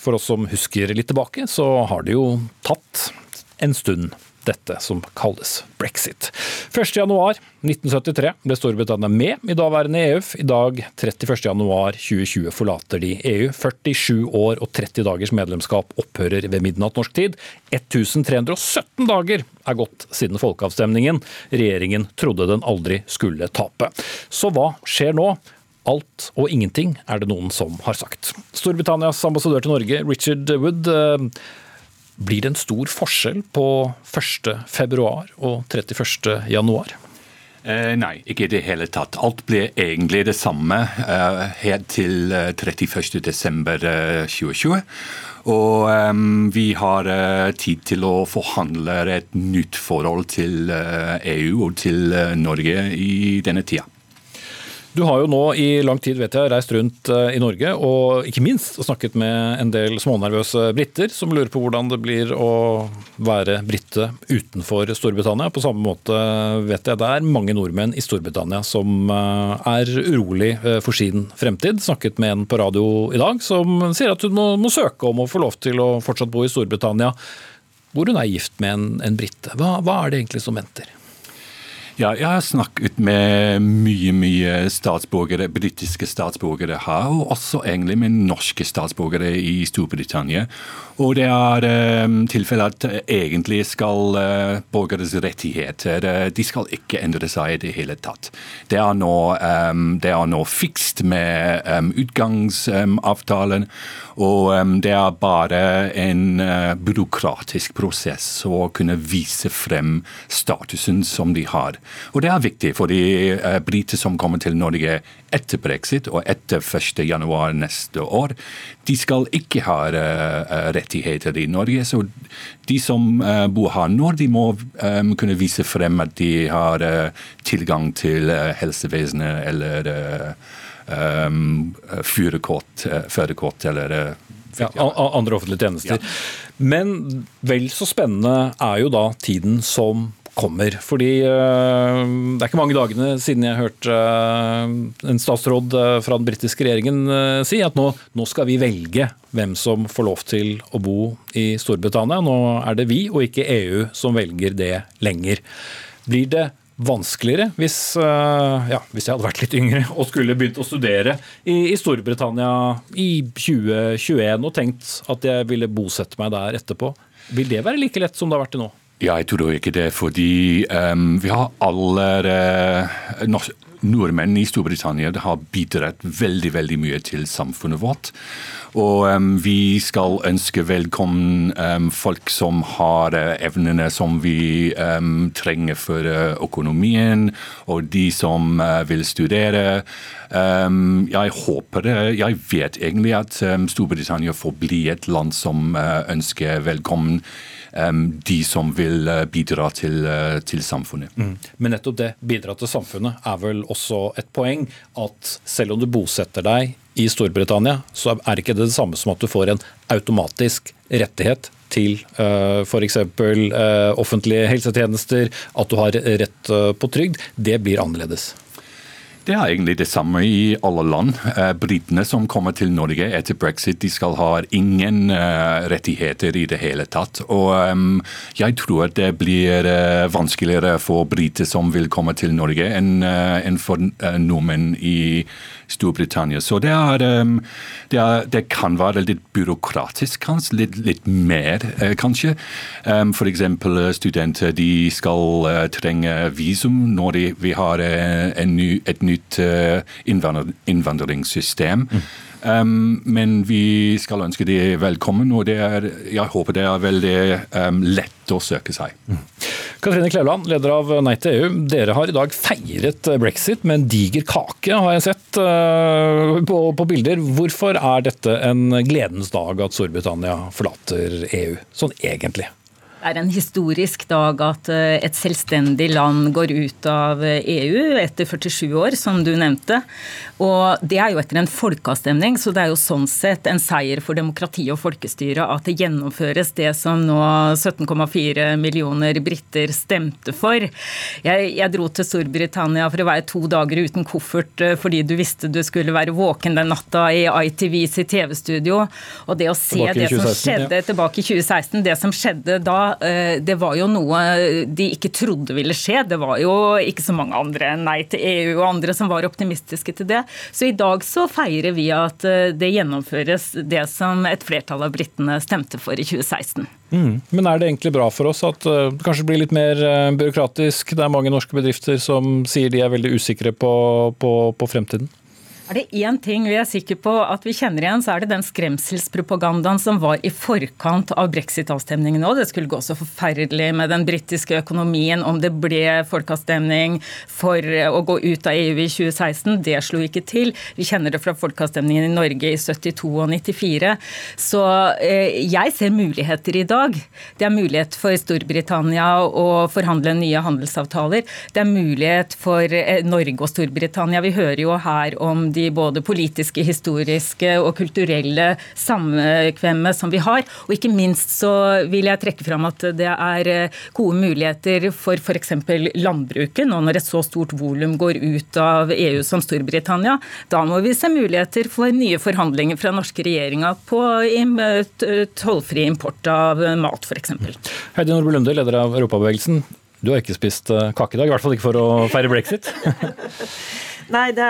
for oss som husker litt tilbake, så har det jo tatt en stund dette som kalles brexit. 1.1.1973 ble Storbritannia med i daværende EU. I dag, 31.1.2020, forlater de EU. 47 år og 30 dagers medlemskap opphører ved midnatt norsk tid. 1317 dager er gått siden folkeavstemningen. Regjeringen trodde den aldri skulle tape. Så hva skjer nå? Alt og ingenting, er det noen som har sagt. Storbritannias ambassadør til Norge, Richard Wood, eh, blir det en stor forskjell på 1.2 og 31.1? Eh, nei, ikke i det hele tatt. Alt blir egentlig det samme eh, helt til eh, 31.12.2020. Og um, vi har uh, tid til å forhandle et nytt forhold til uh, EU og til uh, Norge i denne tida. Du har jo nå i lang tid vet jeg, reist rundt i Norge og ikke minst snakket med en del smånervøse briter som lurer på hvordan det blir å være brite utenfor Storbritannia. På samme måte vet jeg det er mange nordmenn i Storbritannia som er urolig for sin fremtid. Snakket med en på radio i dag som sier at hun må, må søke om å få lov til å fortsatt bo i Storbritannia, hvor hun er gift med en, en brite. Hva, hva er det egentlig som venter? Ja, jeg har snakket med mye mye statsborgere, britiske statsborgere her, og også egentlig med norske statsborgere i Storbritannia. Og det er um, tilfellet at egentlig skal uh, borgeres rettigheter uh, de skal ikke endre seg i det hele tatt. Det er nå, um, det er nå fikst med um, utgangsavtalen, og det er bare en uh, byråkratisk prosess å kunne vise frem statusen som de har. Og det er viktig for de briter som kommer til Norge etter brexit og etter 1.1 neste år. De skal ikke ha uh, rettigheter i Norge. Så de som uh, bor her nå, de må um, kunne vise frem at de har uh, tilgang til helsevesenet eller um, førerkort eller ja, andre offentlige tjenester. Ja. Men vel så spennende er jo da tiden som kommer. Fordi uh, det er ikke mange dagene siden jeg hørte uh, en statsråd uh, fra den britiske regjeringen si at nå, nå, skal vi velge hvem som får lov til å bo i Storbritannia. Nå er det vi og ikke EU som velger det lenger. Blir det vanskeligere hvis, ja, hvis jeg hadde vært litt yngre og skulle begynt å studere i, i Storbritannia i 2021 og tenkt at jeg ville bosette meg der etterpå? Vil det være like lett som det har vært til nå? Jeg tror ikke det, fordi um, vi har alle uh, nordmenn i Storbritannia har bidratt veldig veldig mye til samfunnet vårt. Og um, vi skal ønske velkommen um, folk som har uh, evnene som vi trenger for uh, økonomien, og de som vil studere. jeg håper det. Jeg vet egentlig at Storbritannia får bli et land som ønsker velkommen de som vil eh, bidra til, eh, til samfunnet. Mm. Men nettopp det, bidra til samfunnet, er vel også et poeng. At selv om du bosetter deg i Storbritannia, så er det ikke det samme som at du får en automatisk rettighet til eh, f.eks. Offentlige helsetjenester, at du har rett på trygd. Det blir annerledes. Det er egentlig det samme i alle land. Eh, britene som kommer til Norge etter brexit, de skal ha ingen uh, rettigheter i det hele tatt. Og um, jeg tror det blir vanskeligere for briter som vil komme til Norge, enn for nordmenn i Storbritannia. Så det, er, det, er, det kan være litt byråkratisk, kanskje. Litt, litt mer, kanskje. F.eks. studenter de skal trenge visum når de, vi har ny, et nytt nytt eh, innvandringssystem. Mm. Um, men vi skal ønske de velkommen, og er, jeg håper det er veldig um, lett å søke seg. Mm. Katrine Kleveland, leder av Nei til EU. Dere har i dag feiret brexit med en diger kake, har jeg sett uh, på, på, bilder. Hvorfor er dette en gledens dag at Storbritannia forlater EU, sånn egentlig? Det er en historisk dag at eh, et selvstendig land går ut av EU eh, e etter 47 år, som du nevnte. Og Det er jo etter en folkeavstemning, så det er jo sånn sett en seier for demokrati og folkestyre at det gjennomføres det som nå 17,4 millioner briter stemte for. Jeg, jeg, dro til Storbritannia for å være to dager uten koffert eh, fordi du visste du skulle være våken den natta i ITV sitt TV-studio. Og det å se det som skjedde ja. tilbake i 2016, det som skjedde da det var jo noe de ikke trodde ville skje. Det var jo ikke så mange andre enn Nei til EU og andre som var optimistiske til det. Så i dag så feirer vi at eh, det gjennomføres det som et flertall av britene stemte for i 2016. Mm. Men er det egentlig bra for oss at eh, det kanskje blir litt mer byråkratisk? Det er mange norske bedrifter som sier de er veldig usikre på, på, på fremtiden? Er det én ting vi er sikre på at vi kjenner igjen, så er det den skremselspropagandaen som var i forkant av brexit-avstemningen òg. Det skulle gå så forferdelig med den britiske økonomien om det ble folkeavstemning for å gå ut av EU i 2016. Det slo ikke til. Vi kjenner det fra folkeavstemningen i Norge i 72 og 94. Så eh, jeg ser muligheter i dag. Det er mulighet for Storbritannia å forhandle nye handelsavtaler. Det er mulighet for eh, Norge og Storbritannia. Vi hører jo her om de både politiske, historiske og kulturelle samkvemmet som vi har. Og ikke minst så vil jeg trekke fram at det er eh, gode muligheter for f.eks. landbruket, nå når et så stort volum går ut av EU som Storbritannia. Da må vi se muligheter for nye forhandlinger fra norske regjeringa på tollfri import av mat, f.eks. Heidi Nordby Lunde, leder av Europabevegelsen. Du har ikke spist eh, kake i dag, i hvert fall ikke for å feire brexit? <laughs> Nei, det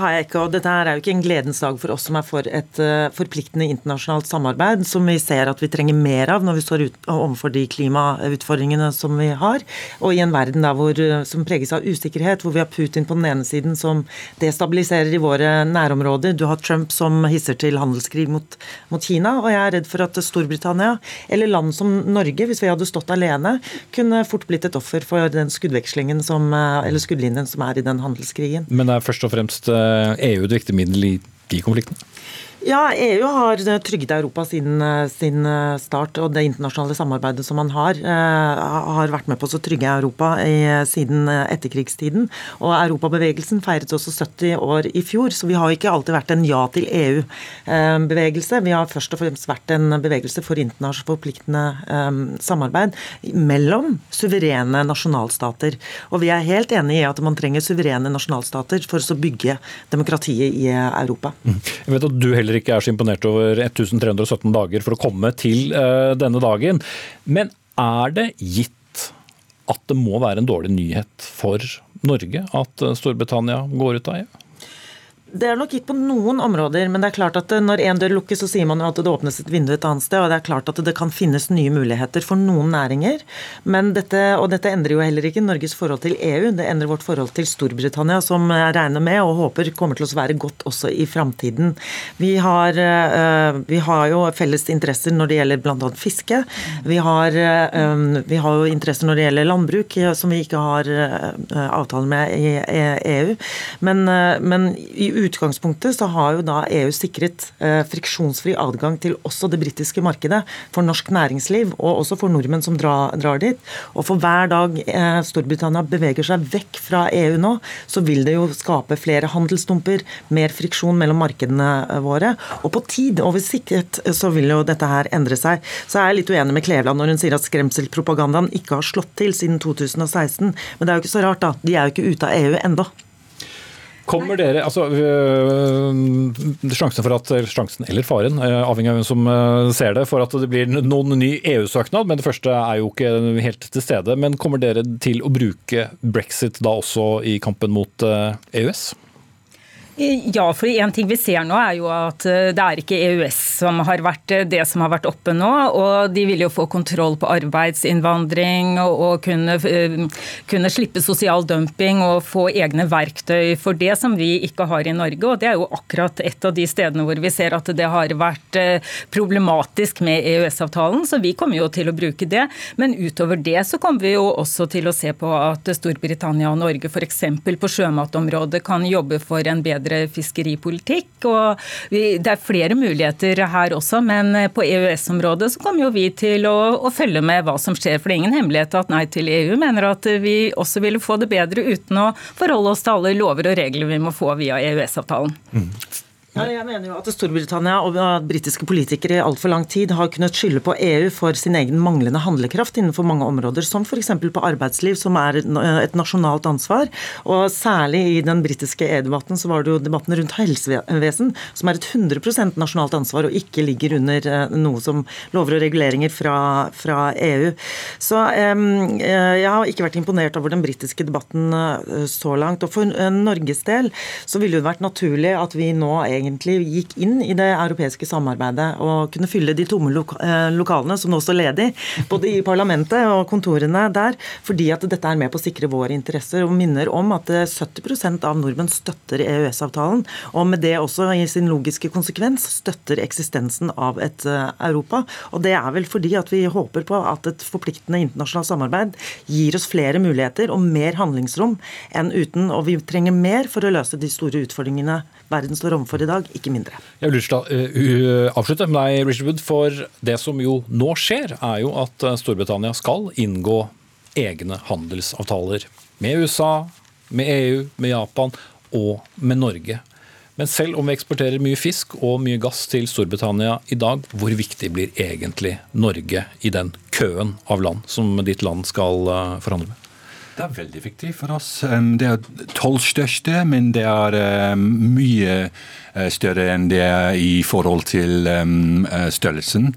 har jeg ikke. Og dette er jo ikke en gledens dag for oss som er for et uh, forpliktende internasjonalt samarbeid, som vi ser at vi trenger mer av når vi står ut, overfor de klimautfordringene som vi har. Og i en verden hvor, uh, som preges av usikkerhet, hvor vi har Putin på den ene siden som destabiliserer i våre nærområder. Du har Trump som hisser til handelskrig mot, mot Kina. Og jeg er redd for at Storbritannia, eller land som Norge, hvis vi hadde stått alene, kunne fort blitt et offer for den skuddvekslingen som, uh, eller skuddlinjen som er i den handelskrigen. Men er først og fremst EU eh, et viktig middel i de konfliktene? Ja, EU har trygget Europa siden sin start, og det internasjonale samarbeidet som man har, eh, har vært med på å trygge Europa i, siden etterkrigstiden. Og Europabevegelsen feiret også 70 år i fjor, så vi har ikke alltid vært en ja til EU-bevegelse. Vi har først og fremst vært en bevegelse for internasjonalt forpliktende samarbeid mellom suverene nasjonalstater. Og vi er helt enig i at man trenger suverene nasjonalstater for å bygge demokratiet i Europa. Mm. Jeg vet at du heller ikke er så imponert over 1317 dager for å komme til uh, denne dagen. Men er det gitt at det må være en dårlig nyhet for Norge at eh, Storbritannia går ut av EU? Det er nok gitt på noen områder, men det er klart at når en dør lukkes, så sier man jo at det åpnes et vindu et annet sted. Og det er klart at det kan finnes nye muligheter for noen næringer. Men dette, og dette endrer jo heller ikke Norges forhold til EU, det endrer vårt forhold til Storbritannia, som jeg regner med og håper kommer til å være godt også i framtiden. Vi, eh, vi, har jo felles interesser når det gjelder bl.a. fiske. Vi har, eh, vi har, jo interesser når det gjelder landbruk, som vi ikke har avtaler avtale med i EU. Men, men i utgangspunktet så har jo da EU sikret eh, friksjonsfri adgang til også det britiske markedet for norsk næringsliv, og også for nordmenn som drar, dit. Og for hver dag eh, Storbritannia beveger seg vekk fra EU nå, så vil det jo skape flere handelsdumper, mer friksjon mellom markedene eh, våre. Og på tid, over sikkerhet, så vil jo dette her endre seg. Så jeg er litt uenig med Kleveland når hun sier at skremselpropagandaen ikke har slått til siden 2016. Men det er jo ikke så rart, da. De er jo ikke ute av EU ennå. Kommer dere, altså øh, Sjansen for at, sjansen eller faren, øh, avhengig av hvem som øh, ser det, for at det blir noen ny EU-søknad, men det første er jo ikke helt til stede. Men kommer dere til å bruke brexit da også i kampen mot EØS? Ja, for en ting vi ser nå er jo at eh, det er ikke EØS som har vært eh, det som har vært oppe nå. Og de vil jo få kontroll på arbeidsinnvandring og, kunne, eh, kunne, slippe sosial dumping og få egne verktøy for det som vi ikke har i Norge. Og det er jo akkurat et av de stedene hvor vi ser at det har vært problematisk med EØS-avtalen. Så vi kommer jo til å bruke det. Men utover det så kommer vi jo også til å se på at Storbritannia og Norge f.eks. på sjømatområdet kan jobbe for en bedre bedre fiskeripolitikk. og vi, Det er flere muligheter her også, men på EØS-området så kommer jo vi til å, å, følge med hva som skjer. For det er ingen hemmelighet at Nei til EU mener at vi også ville få det bedre uten å forholde oss til alle lover og regler vi må få via EØS-avtalen. Mm. Ja, jeg mener jo at Storbritannia og britiske politikere i altfor lang tid har kunnet skylde på EU for sin egen manglende handlekraft innenfor mange områder, som f.eks. på arbeidsliv, som er et nasjonalt ansvar. Og særlig i den britiske EU-debatten så var det jo debatten rundt helsevesen, som er et 100% nasjonalt ansvar og ikke ligger under eh, noe som lover og reguleringer fra, fra EU. Så um, jeg har ikke vært imponert over den britiske debatten uh, så langt. Og for Norges del så ville det vært naturlig at vi nå egentlig egentlig gikk inn i det europeiske samarbeidet og kunne fylle de tomme eh, lokalene som nå står ledig, både i parlamentet og kontorene der, fordi at dette er med på å sikre våre interesser. Og minner om at 70% av nordmenn støtter EØS-avtalen, og med det også i sin logiske konsekvens støtter eksistensen av et Europa. Og det er vel fordi at vi håper på at et forpliktende internasjonalt samarbeid gir oss flere muligheter og mer handlingsrom enn uten. Og vi trenger mer for å løse de store utfordringene verden står overfor i dag, ikke mindre. Jeg vil uh, avslutte med deg, Richard Wood, for det som jo nå skjer, er jo at eh, Storbritannia skal inngå egne handelsavtaler med USA, med EU, med Japan og med Norge. Men selv om vi eksporterer mye fisk og mye gass til Storbritannia i dag, hvor viktig blir egentlig Norge i den køen av land som ditt land skal eh, forhandle med? Det er veldig viktig for oss. Det er tolv største, men det er mye eh, større enn det er i forhold til eh, størrelsen,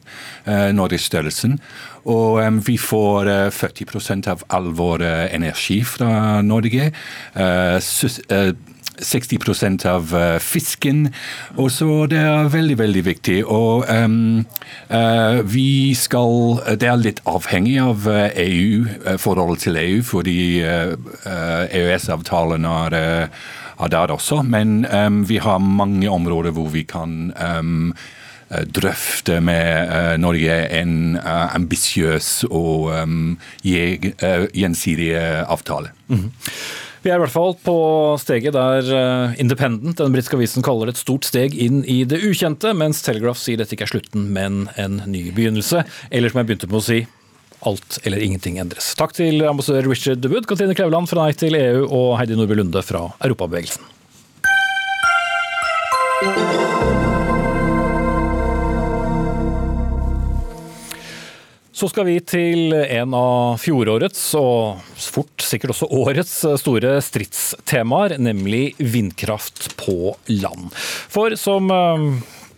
Norges størrelsen. Og vi får 40 av all vår energi fra Norge. 60 av eh, fisken. Og så Det er veldig veldig viktig. Og um, uh, vi skal Det er litt avhengig av EU, eh, e forholdet til EU, fordi uh, EØS-avtalen er, er, der også. Men um, vi har mange områder hvor vi kan um, drøfte med Norge en uh, ambisiøs og um, gjensidig avtale. Mm -hmm. Vi er i hvert fall på steget der eh, Independent, den britiske avisen, kaller det et stort steg inn i det ukjente, mens Telegraph sier dette ikke er slutten, men en ny begynnelse. Eller som jeg begynte med å si, alt eller ingenting endres. Takk til ambassadør Richard Wood, Katrine Kleveland fra Nei til EU og Heidi Nordby Lunde fra Europabevegelsen. Så skal vi til en av fjorårets, og fort sikkert også årets, store stridstemaer, nemlig vindkraft på land. For som eh,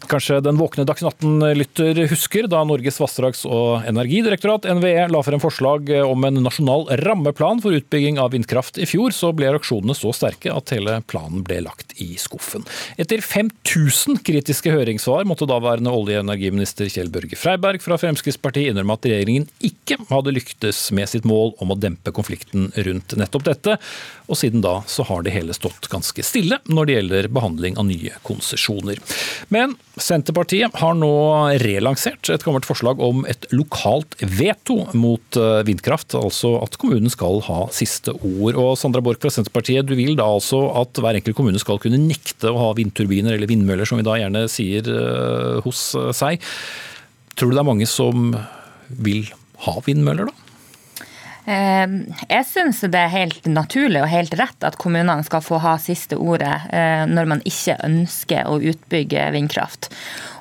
Kanskje den våkne Dagsnytt 18-lytter husker da Norges vassdrags- og energidirektorat, NVE, la frem forslag om en nasjonal rammeplan for utbygging av vindkraft i fjor, så ble reaksjonene så sterke at hele planen ble lagt i skuffen. Etter 5000 kritiske høringssvar måtte daværende olje- og energiminister Kjell Børge Freiberg fra Fremskrittspartiet innrømme at regjeringen ikke hadde lyktes med sitt mål om å dempe konflikten rundt nettopp dette, og siden da så har det hele stått ganske stille når det gjelder behandling av nye konsesjoner. Men Senterpartiet har nå relansert et gammelt forslag om et lokalt veto mot eh, vindkraft, altså at kommunen skal ha siste ord. Og Sandra Borch fra Senterpartiet, du vil da altså at hver enkelt kommune skal kunne nekte å ha vindturbiner eller vindmøller, som vi da gjerne sier eh, hos seg. Tror du det er mange som vil ha vindmøller, da? Ehm, jeg syns det er helt naturlig og helt rett at kommunene skal få ha siste ordet eh, når man ikke ønsker å utbygge vindkraft.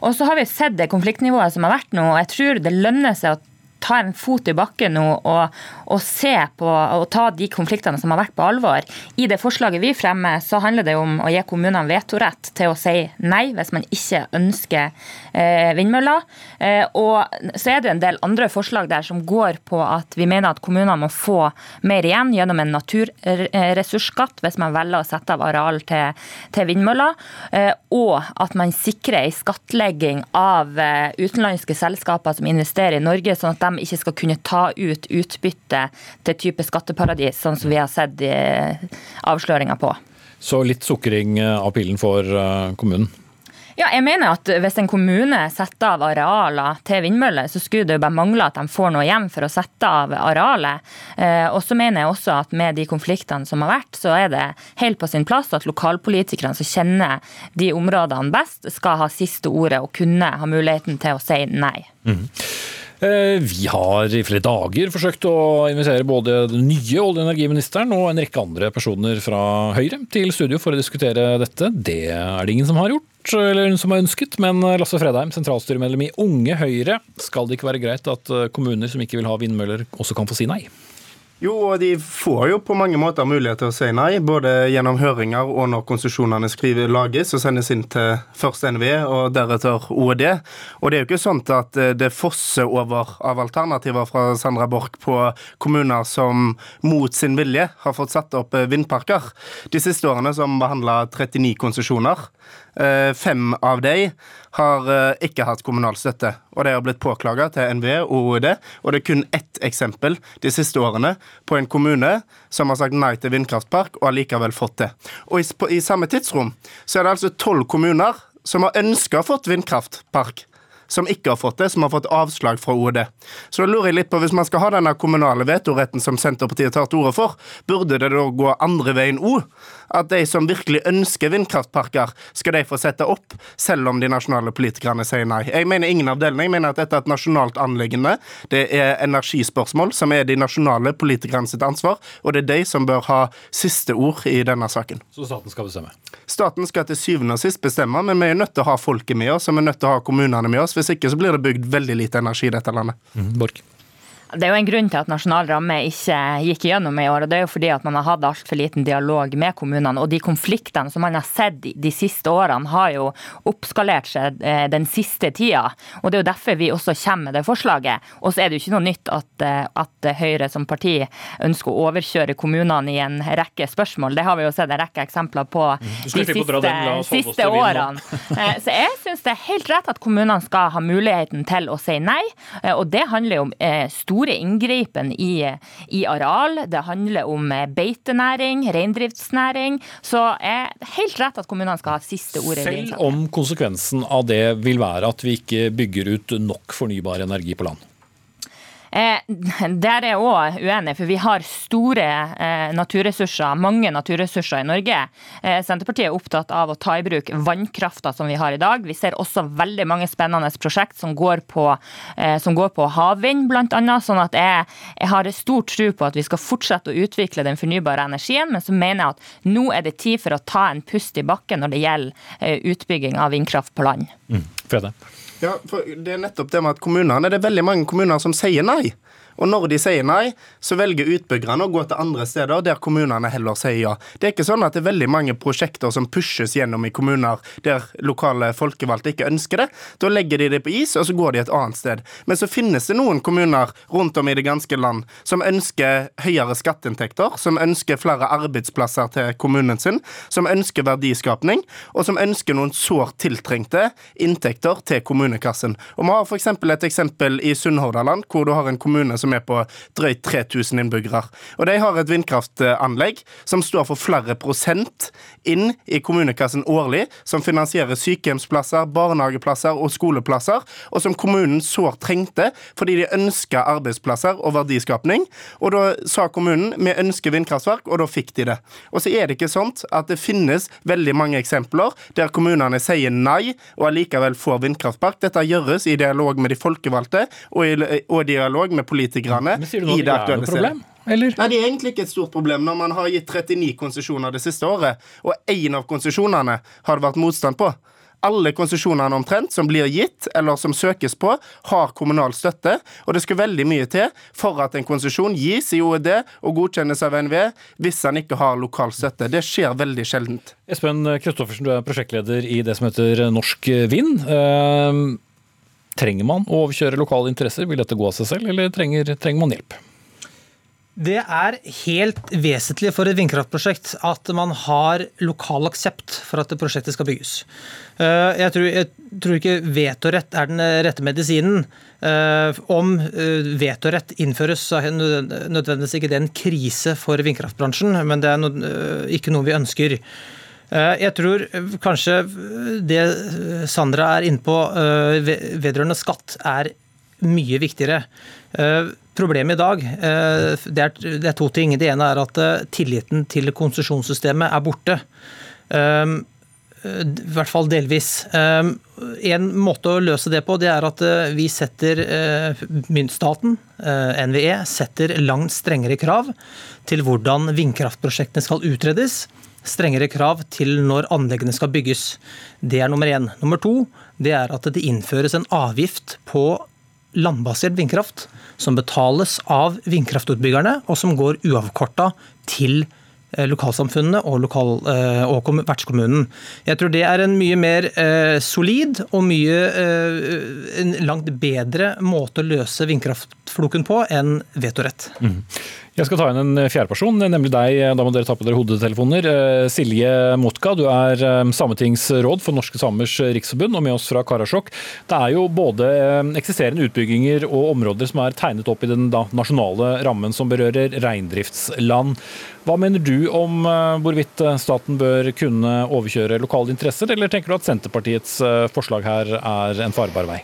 Og så har vi sett det konfliktnivået som har vært nå, og jeg tror det lønner seg å ta en fot i bakken nå og, og, se på og ta de konfliktene som har vært på alvor. I det forslaget vi fremmer, så handler det om å gi kommunene vetorett til å si nei hvis man ikke ønsker eh, vindmøller. Eh, og så er det en del andre forslag der som går på at vi mener at kommunene må få mer igjen gjennom en naturressursskatt hvis man velger å sette av areal til, til vindmøller, eh, og at man sikrer en skattlegging av eh, utenlandske selskaper som investerer i Norge, sånn at de de ikke skal kunne ta ut utbytte til type skatteparadis, sånn som vi har sett avsløringer på. Så litt sukring av pillen for eh, kommunen? Ja, jeg mener at Hvis en kommune setter av arealer til vindmøller, så skulle det jo bare mangle at de får noe igjen for å sette av arealet. Eh, og så mener jeg også at med de konfliktene som har vært, så er det helt på sin plass at lokalpolitikerne som kjenner de områdene best, skal ha siste ordet og kunne ha muligheten til å si nei. Mm. Eh, vi har i flere dager forsøkt å invitere både den nye olje- og energiministeren og en rekke andre personer fra Høyre til studio for å diskutere dette. Det er det ingen som har gjort, eller som har ønsket. Men Lasse Fredheim, sentralstyremedlem i Unge Høyre, skal det ikke være greit at kommuner som ikke vil ha vindmøller, også kan få si nei? Jo, og de får jo på mange måter mulighet til å si nei, både gjennom høringer og når konsesjonene lages og sendes inn til først NVE og deretter OED. Og det er jo ikke sånn at eh, det fosser over av alternativer fra Sandra Borch på kommuner som mot sin vilje har fått satt opp eh, vindparker. De siste årene som behandla 39 konsesjoner. Eh, fem av de har eh, ikke hatt kommunal støtte, og de har blitt påklaga til NVE og OED. Og det er kun ett eksempel de siste årene på en kommune som har sagt nei til vindkraftpark, og har likevel fått det. Og i, i samme tidsrom så er det altså tolv kommuner som har ønska fått vindkraftpark, som ikke har fått det, som har fått avslag fra OED. Så da lurer jeg litt på, hvis man skal ha denne kommunale vetoretten som Senterpartiet tar til orde for, burde det da gå andre veien òg? at de som virkelig ønsker vindkraftparker, skal de få sette opp, selv om de nasjonale politikerne sier nei. Jeg mener ingen av delene. Jeg mener at dette er et nasjonalt anliggende. Det er energispørsmål som er de nasjonale politikerne sitt ansvar, og det er de som bør ha siste ord i denne saken. Så staten skal bestemme? Staten skal til syvende og sist bestemme, men vi er nødt til å ha folket med oss, og vi er nødt til å ha kommunene med oss. Hvis ikke så blir det bygd veldig lite energi i dette landet. Mm, Bork. Det er jo en grunn til at nasjonal ramme ikke gikk gjennom i år. og Det er jo fordi at man har hatt altfor liten dialog med kommunene. Og de konfliktene som man har sett de siste årene, har jo oppskalert seg eh, den siste tida. Og det er jo derfor vi også kommer med det forslaget. Og så er det jo ikke noe nytt at, eh, at Høyre som parti ønsker å overkjøre kommunene i en rekke spørsmål. Det har vi jo sett en rekke eksempler på mm. de siste, siste årene. Eh, så jeg syns det er helt rett at kommunene skal ha muligheten til å si nei. Og det handler jo om stor store inngripen i, i areal. Det handler om beitenæring, reindriftsnæring. Så er helt rett at kommunene skal ha siste ordet. Selv om konsekvensen av det vil være at vi ikke bygger ut nok fornybar energi på land? Eh, der er jeg òg uenig, for vi har store eh, naturressurser, mange naturressurser i Norge. Eh, Senterpartiet er opptatt av å ta i bruk vannkrafta som vi har i dag. Vi ser også veldig mange spennende prosjekt som går på, som går på havvind, bl.a. Sånn at jeg, jeg har stor tro på at vi skal fortsette å utvikle den fornybare energien, men så mener jeg at nå er det tid for å ta en pust i bakken når det gjelder utbygging av vindkraft på land. Mm. Frede. Ja, for Det er nettopp det med at kommunene, det er veldig mange kommuner som sier nei. Og når de sier nei, så velger utbyggerne å gå til andre steder der kommunene heller sier ja. Det er ikke sånn at det er veldig mange prosjekter som pushes gjennom i kommuner der lokale folkevalgte ikke ønsker det. Da legger de det på is, og så går de et annet sted. Men så finnes det noen kommuner rundt om i det ganske land som ønsker høyere skatteinntekter, som ønsker flere arbeidsplasser til kommunen sin, som ønsker verdiskapning, og som ønsker noen sårt tiltrengte inntekter til kommunekassen. Og Vi har f.eks. et eksempel i Sunnhordaland, hvor du har en kommune som som er på drøyt 3000 innbyggere. Og de har et vindkraftanlegg som står for flere prosent inn i kommunekassen årlig, som finansierer sykehjemsplasser, barnehageplasser og skoleplasser, og som kommunen sårt trengte fordi de ønska arbeidsplasser og verdiskapning. Og da sa kommunen vi ønsker vindkraftverk, og da fikk de det. Og så er det ikke sånn at det finnes veldig mange eksempler der kommunene sier nei og allikevel får vindkraftpark. Dette gjøres i dialog med de folkevalgte og i og dialog med politikere politikerne Men sier du nå i det aktuelle stedet. Eller? Nei, Det er egentlig ikke et stort problem når man har gitt 39 konsesjoner det siste året, og én av konsesjonene har det vært motstand på. Alle konsesjonene omtrent som blir gitt eller som søkes på, har kommunal støtte. Og det skal veldig mye til for at en konsesjon gis i OED og godkjennes av NVE hvis han ikke har lokal støtte. Det skjer veldig sjeldent. Espen Kristoffersen, du er prosjektleder i det som heter Norsk Vind. Uh, Trenger man å overkjøre lokale interesser? Vil dette gå av seg selv, eller trenger, trenger man hjelp? Det er helt vesentlig for et vindkraftprosjekt at man har lokal aksept for at prosjektet skal bygges. Eh, jeg tror, jeg tror ikke vetorett er den rette medisinen. Eh, om eh, vetorett innføres, så er nødvendigvis ikke det en krise for vindkraftbransjen, men det er ikke noe vi ønsker. Eh, jeg tror eh, kanskje det Sandra er inne på vedrørende skatt, er mye viktigere. Eh, problemet i dag det er, to ting. Det ene er at tilliten til konsesjonssystemet er borte. I hvert fall delvis. En måte å løse det på, det er at vi setter myntstaten, NVE, setter langt strengere krav til hvordan vindkraftprosjektene skal utredes strengere krav til når anleggene skal bygges. Det er nummer én. Nummer to det er at det innføres en avgift på landbasert vindkraft som betales av vindkraftutbyggerne, og som går uavkorta til eh, lokalsamfunnene og, lokal, eh, og vertskommunen. Jeg tror det er en mye mer eh, solid og mye en langt bedre måte å løse vindkraftfloken på enn vetorett. Mm. Jeg skal ta inn en fjerde person, nemlig deg. Da må dere ta på dere hodetelefoner. Eh, Silje Motka, du er eh, sametingsråd for Norske Samers Riksforbund og med oss fra Karasjok. Det er jo både eh, eksisterende utbygginger og områder som er tegnet opp i den nasjonale rammen som berører reindriftsland. Hva mener du om hvorvidt staten bør kunne overkjøre lokale interesser, eller tenker du at Senterpartiets forslag her er en farbar vei?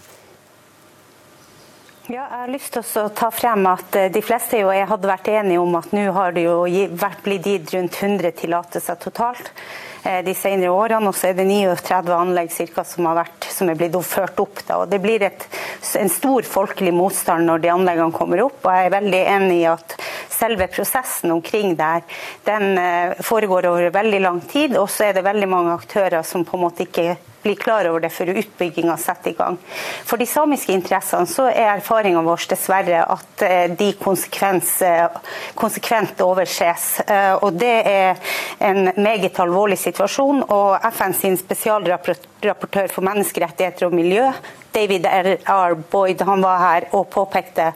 Ja, jeg har lyst til å ta frem at eh, De fleste jo jeg hadde vært enige om at nå har det jo blitt gitt rundt 100 tillatelser totalt de senere årene. Og så er det 39 anlegg cirka, som, vært, som er blitt ført opp. Da. Og Det blir et, en stor folkelig motstand når de anleggene kommer opp. og Jeg er veldig enig i at selve prosessen omkring der, den eh, foregår over veldig lang tid. Og så er det veldig mange aktører som på en måte ikke blir klar over det før utbygginga setter i gang. For de samiske interessene så er erfaringa vår dessverre at eh, de eh, konsekvent overses. Eh, og det er en meget alvorlig situasjon. Og FNs spesialrapportør for menneskerettigheter og miljø David R. Boyd han var her og påpekte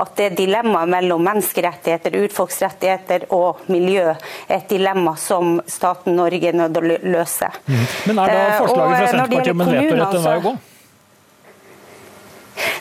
at det dilemmaet mellom menneskerettigheter, urfolksrettigheter og miljø er et dilemma som staten Norge er nødt til å løse. Mm. Men er da eh, forslaget fra Senterpartiet om en vetorett en vei å gå?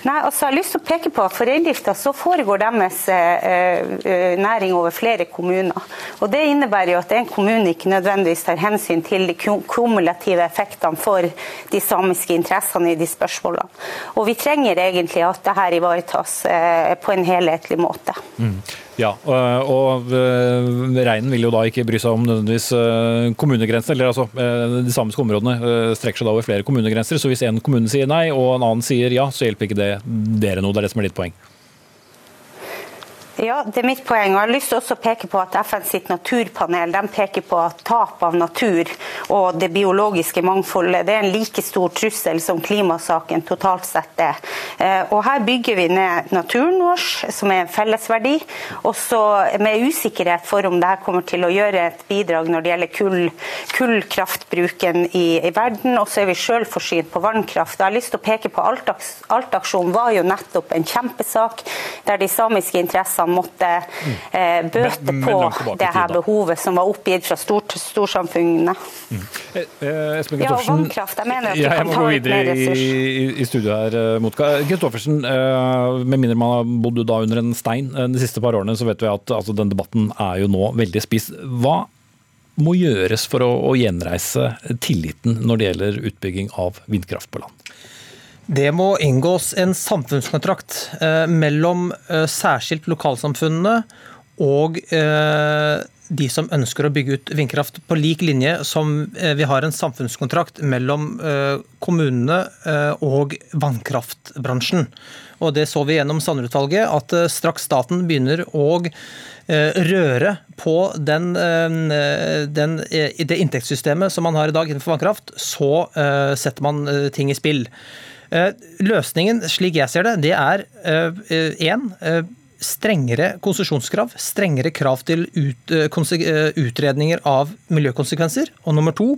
Nei, altså jeg har lyst til å peke på at For reindrifta foregår deres eh, eh, næring over flere kommuner. Og Det innebærer jo at en kommune ikke nødvendigvis tar hensyn til de kumulative effektene for de samiske interessene i de spørsmålene. Og Vi trenger egentlig at dette ivaretas eh, på en helhetlig måte. Mm. Ja, og reinen vil jo da ikke bry seg om nødvendigvis kommunegrensene. eller altså De samiske områdene strekker seg da over flere kommunegrenser. Så hvis en kommune sier nei og en annen sier ja, så hjelper ikke det dere noe? Det er det som er ditt poeng? Ja, det er mitt poeng. og Jeg har lyst til å peke på at FN sitt naturpanel de peker på at tap av natur og det biologiske mangfoldet det er en like stor trussel som klimasaken totalt sett er. Eh, og Her bygger vi ned naturen vår, som er en fellesverdi. Også med usikkerhet for om dette kommer til å gjøre et bidrag når det gjelder kull, kullkraftbruken i, i verden. Og så er vi selvforsynt på vannkraft. Jeg har lyst til å peke på Altaksjonen var jo nettopp en kjempesak der de samiske interessene som måtte eh, bøte men, men på det her behovet som var oppgitt fra stort, storsamfunnene. Mm. Eh, eh Espen ja, og vannkraft. Jeg mener at ja, jeg må gå videre i, i, i studio her, eh, Motka. Kristoffersen, eh, med mindre man har bodd da under en stein eh, de siste par årene, så vet vi at altså, den debatten er jo nå veldig spist. Hva må gjøres for å, å gjenreise tilliten når det gjelder utbygging av vindkraft på land? Det må inngås en samfunnskontrakt eh, mellom eh, særskilt lokalsamfunnene og eh, de som ønsker å bygge ut vindkraft, på lik linje som vi har en samfunnskontrakt mellom kommunene og vannkraftbransjen. Og Det så vi gjennom Sanderud-utvalget, at straks staten begynner å røre på den, den, det inntektssystemet som man har i dag innenfor vannkraft, så setter man ting i spill. Eh, løsningen, slik jeg ser det, det er én eh, eh, strengere konsesjonskrav, strengere krav til ut, utredninger av miljøkonsekvenser. Og nummer to,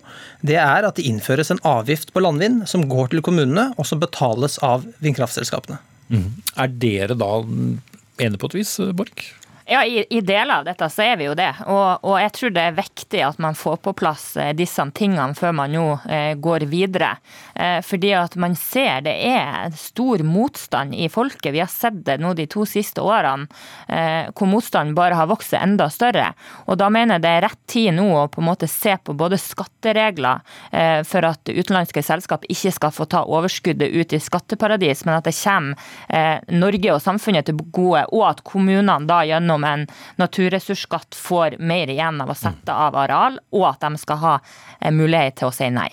det er at det innføres en avgift på landvind som går til kommunene, og som betales av vindkraftselskapene. Mm. Er dere da enige på et vis, Borch? Ja, i, i, deler av dette så er vi jo det. Og, og, jeg tror det er viktig at man får på plass eh, disse tingene før man nå eh, går videre. Eh, fordi at man ser det er stor motstand i folket. Vi har sett det nå de to siste årene, eh, hvor motstanden bare har vokst enda større. Og da mener jeg det er rett tid nå å på en måte se på både skatteregler eh, for at utenlandske selskap ikke skal få ta overskuddet ut i skatteparadis, men at det kommer eh, Norge og samfunnet til gode, og at kommunene da gjennom gjennom en naturressursskatt får mer igjen av å sette av areal, og at de skal ha mulighet til å si nei.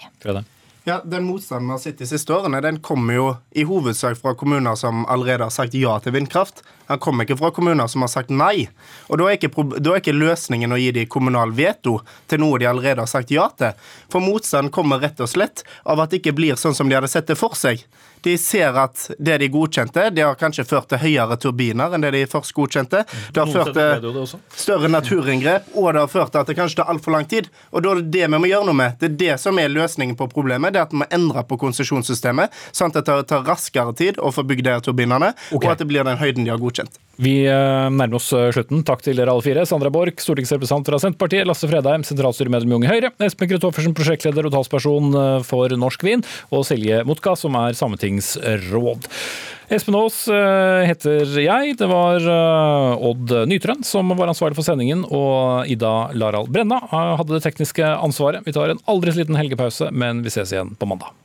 Ja, Den motstanden vi har sett de siste årene, den kommer jo i hovedsak fra kommuner som allerede har sagt ja til vindkraft. Han kommer ikke fra kommuner som har sagt nei. Og Da er ikke, da er ikke løsningen å gi dem kommunal veto til noe de allerede har sagt ja til. For motstanden kommer rett og slett av at det ikke blir sånn som de hadde sett det for seg. De ser at det de godkjente, det har kanskje ført til høyere turbiner enn det de først godkjente. Det har ført til større naturinngrep, og det har ført til at det kanskje tar altfor lang tid. Og da er det det vi må gjøre noe med. Det er det som er løsningen på problemet. Det er at vi må endre på konsesjonssystemet, sånn at det tar raskere tid å få bygd de turbinene, okay. og at det blir den høyden de har godkjent. Vi eh, nærmer oss eh, slutten. Takk til dere alle fire. Sandra Borch, stortingsrepresentant fra Senterpartiet. Lasse Fredheim, sentralstyremedlem i Unge Høyre. Espen Kristoffersen, prosjektleder og talsperson eh, for Norsk Vin. Og Silje Motka, som er sametingsråd. Espen Aas heter jeg. Det var Odd Nytrøen som var ansvarlig for sendingen, og Ida Laral Brenna hadde det tekniske ansvaret. Vi tar en aldri så liten helgepause, men vi ses igjen på mandag.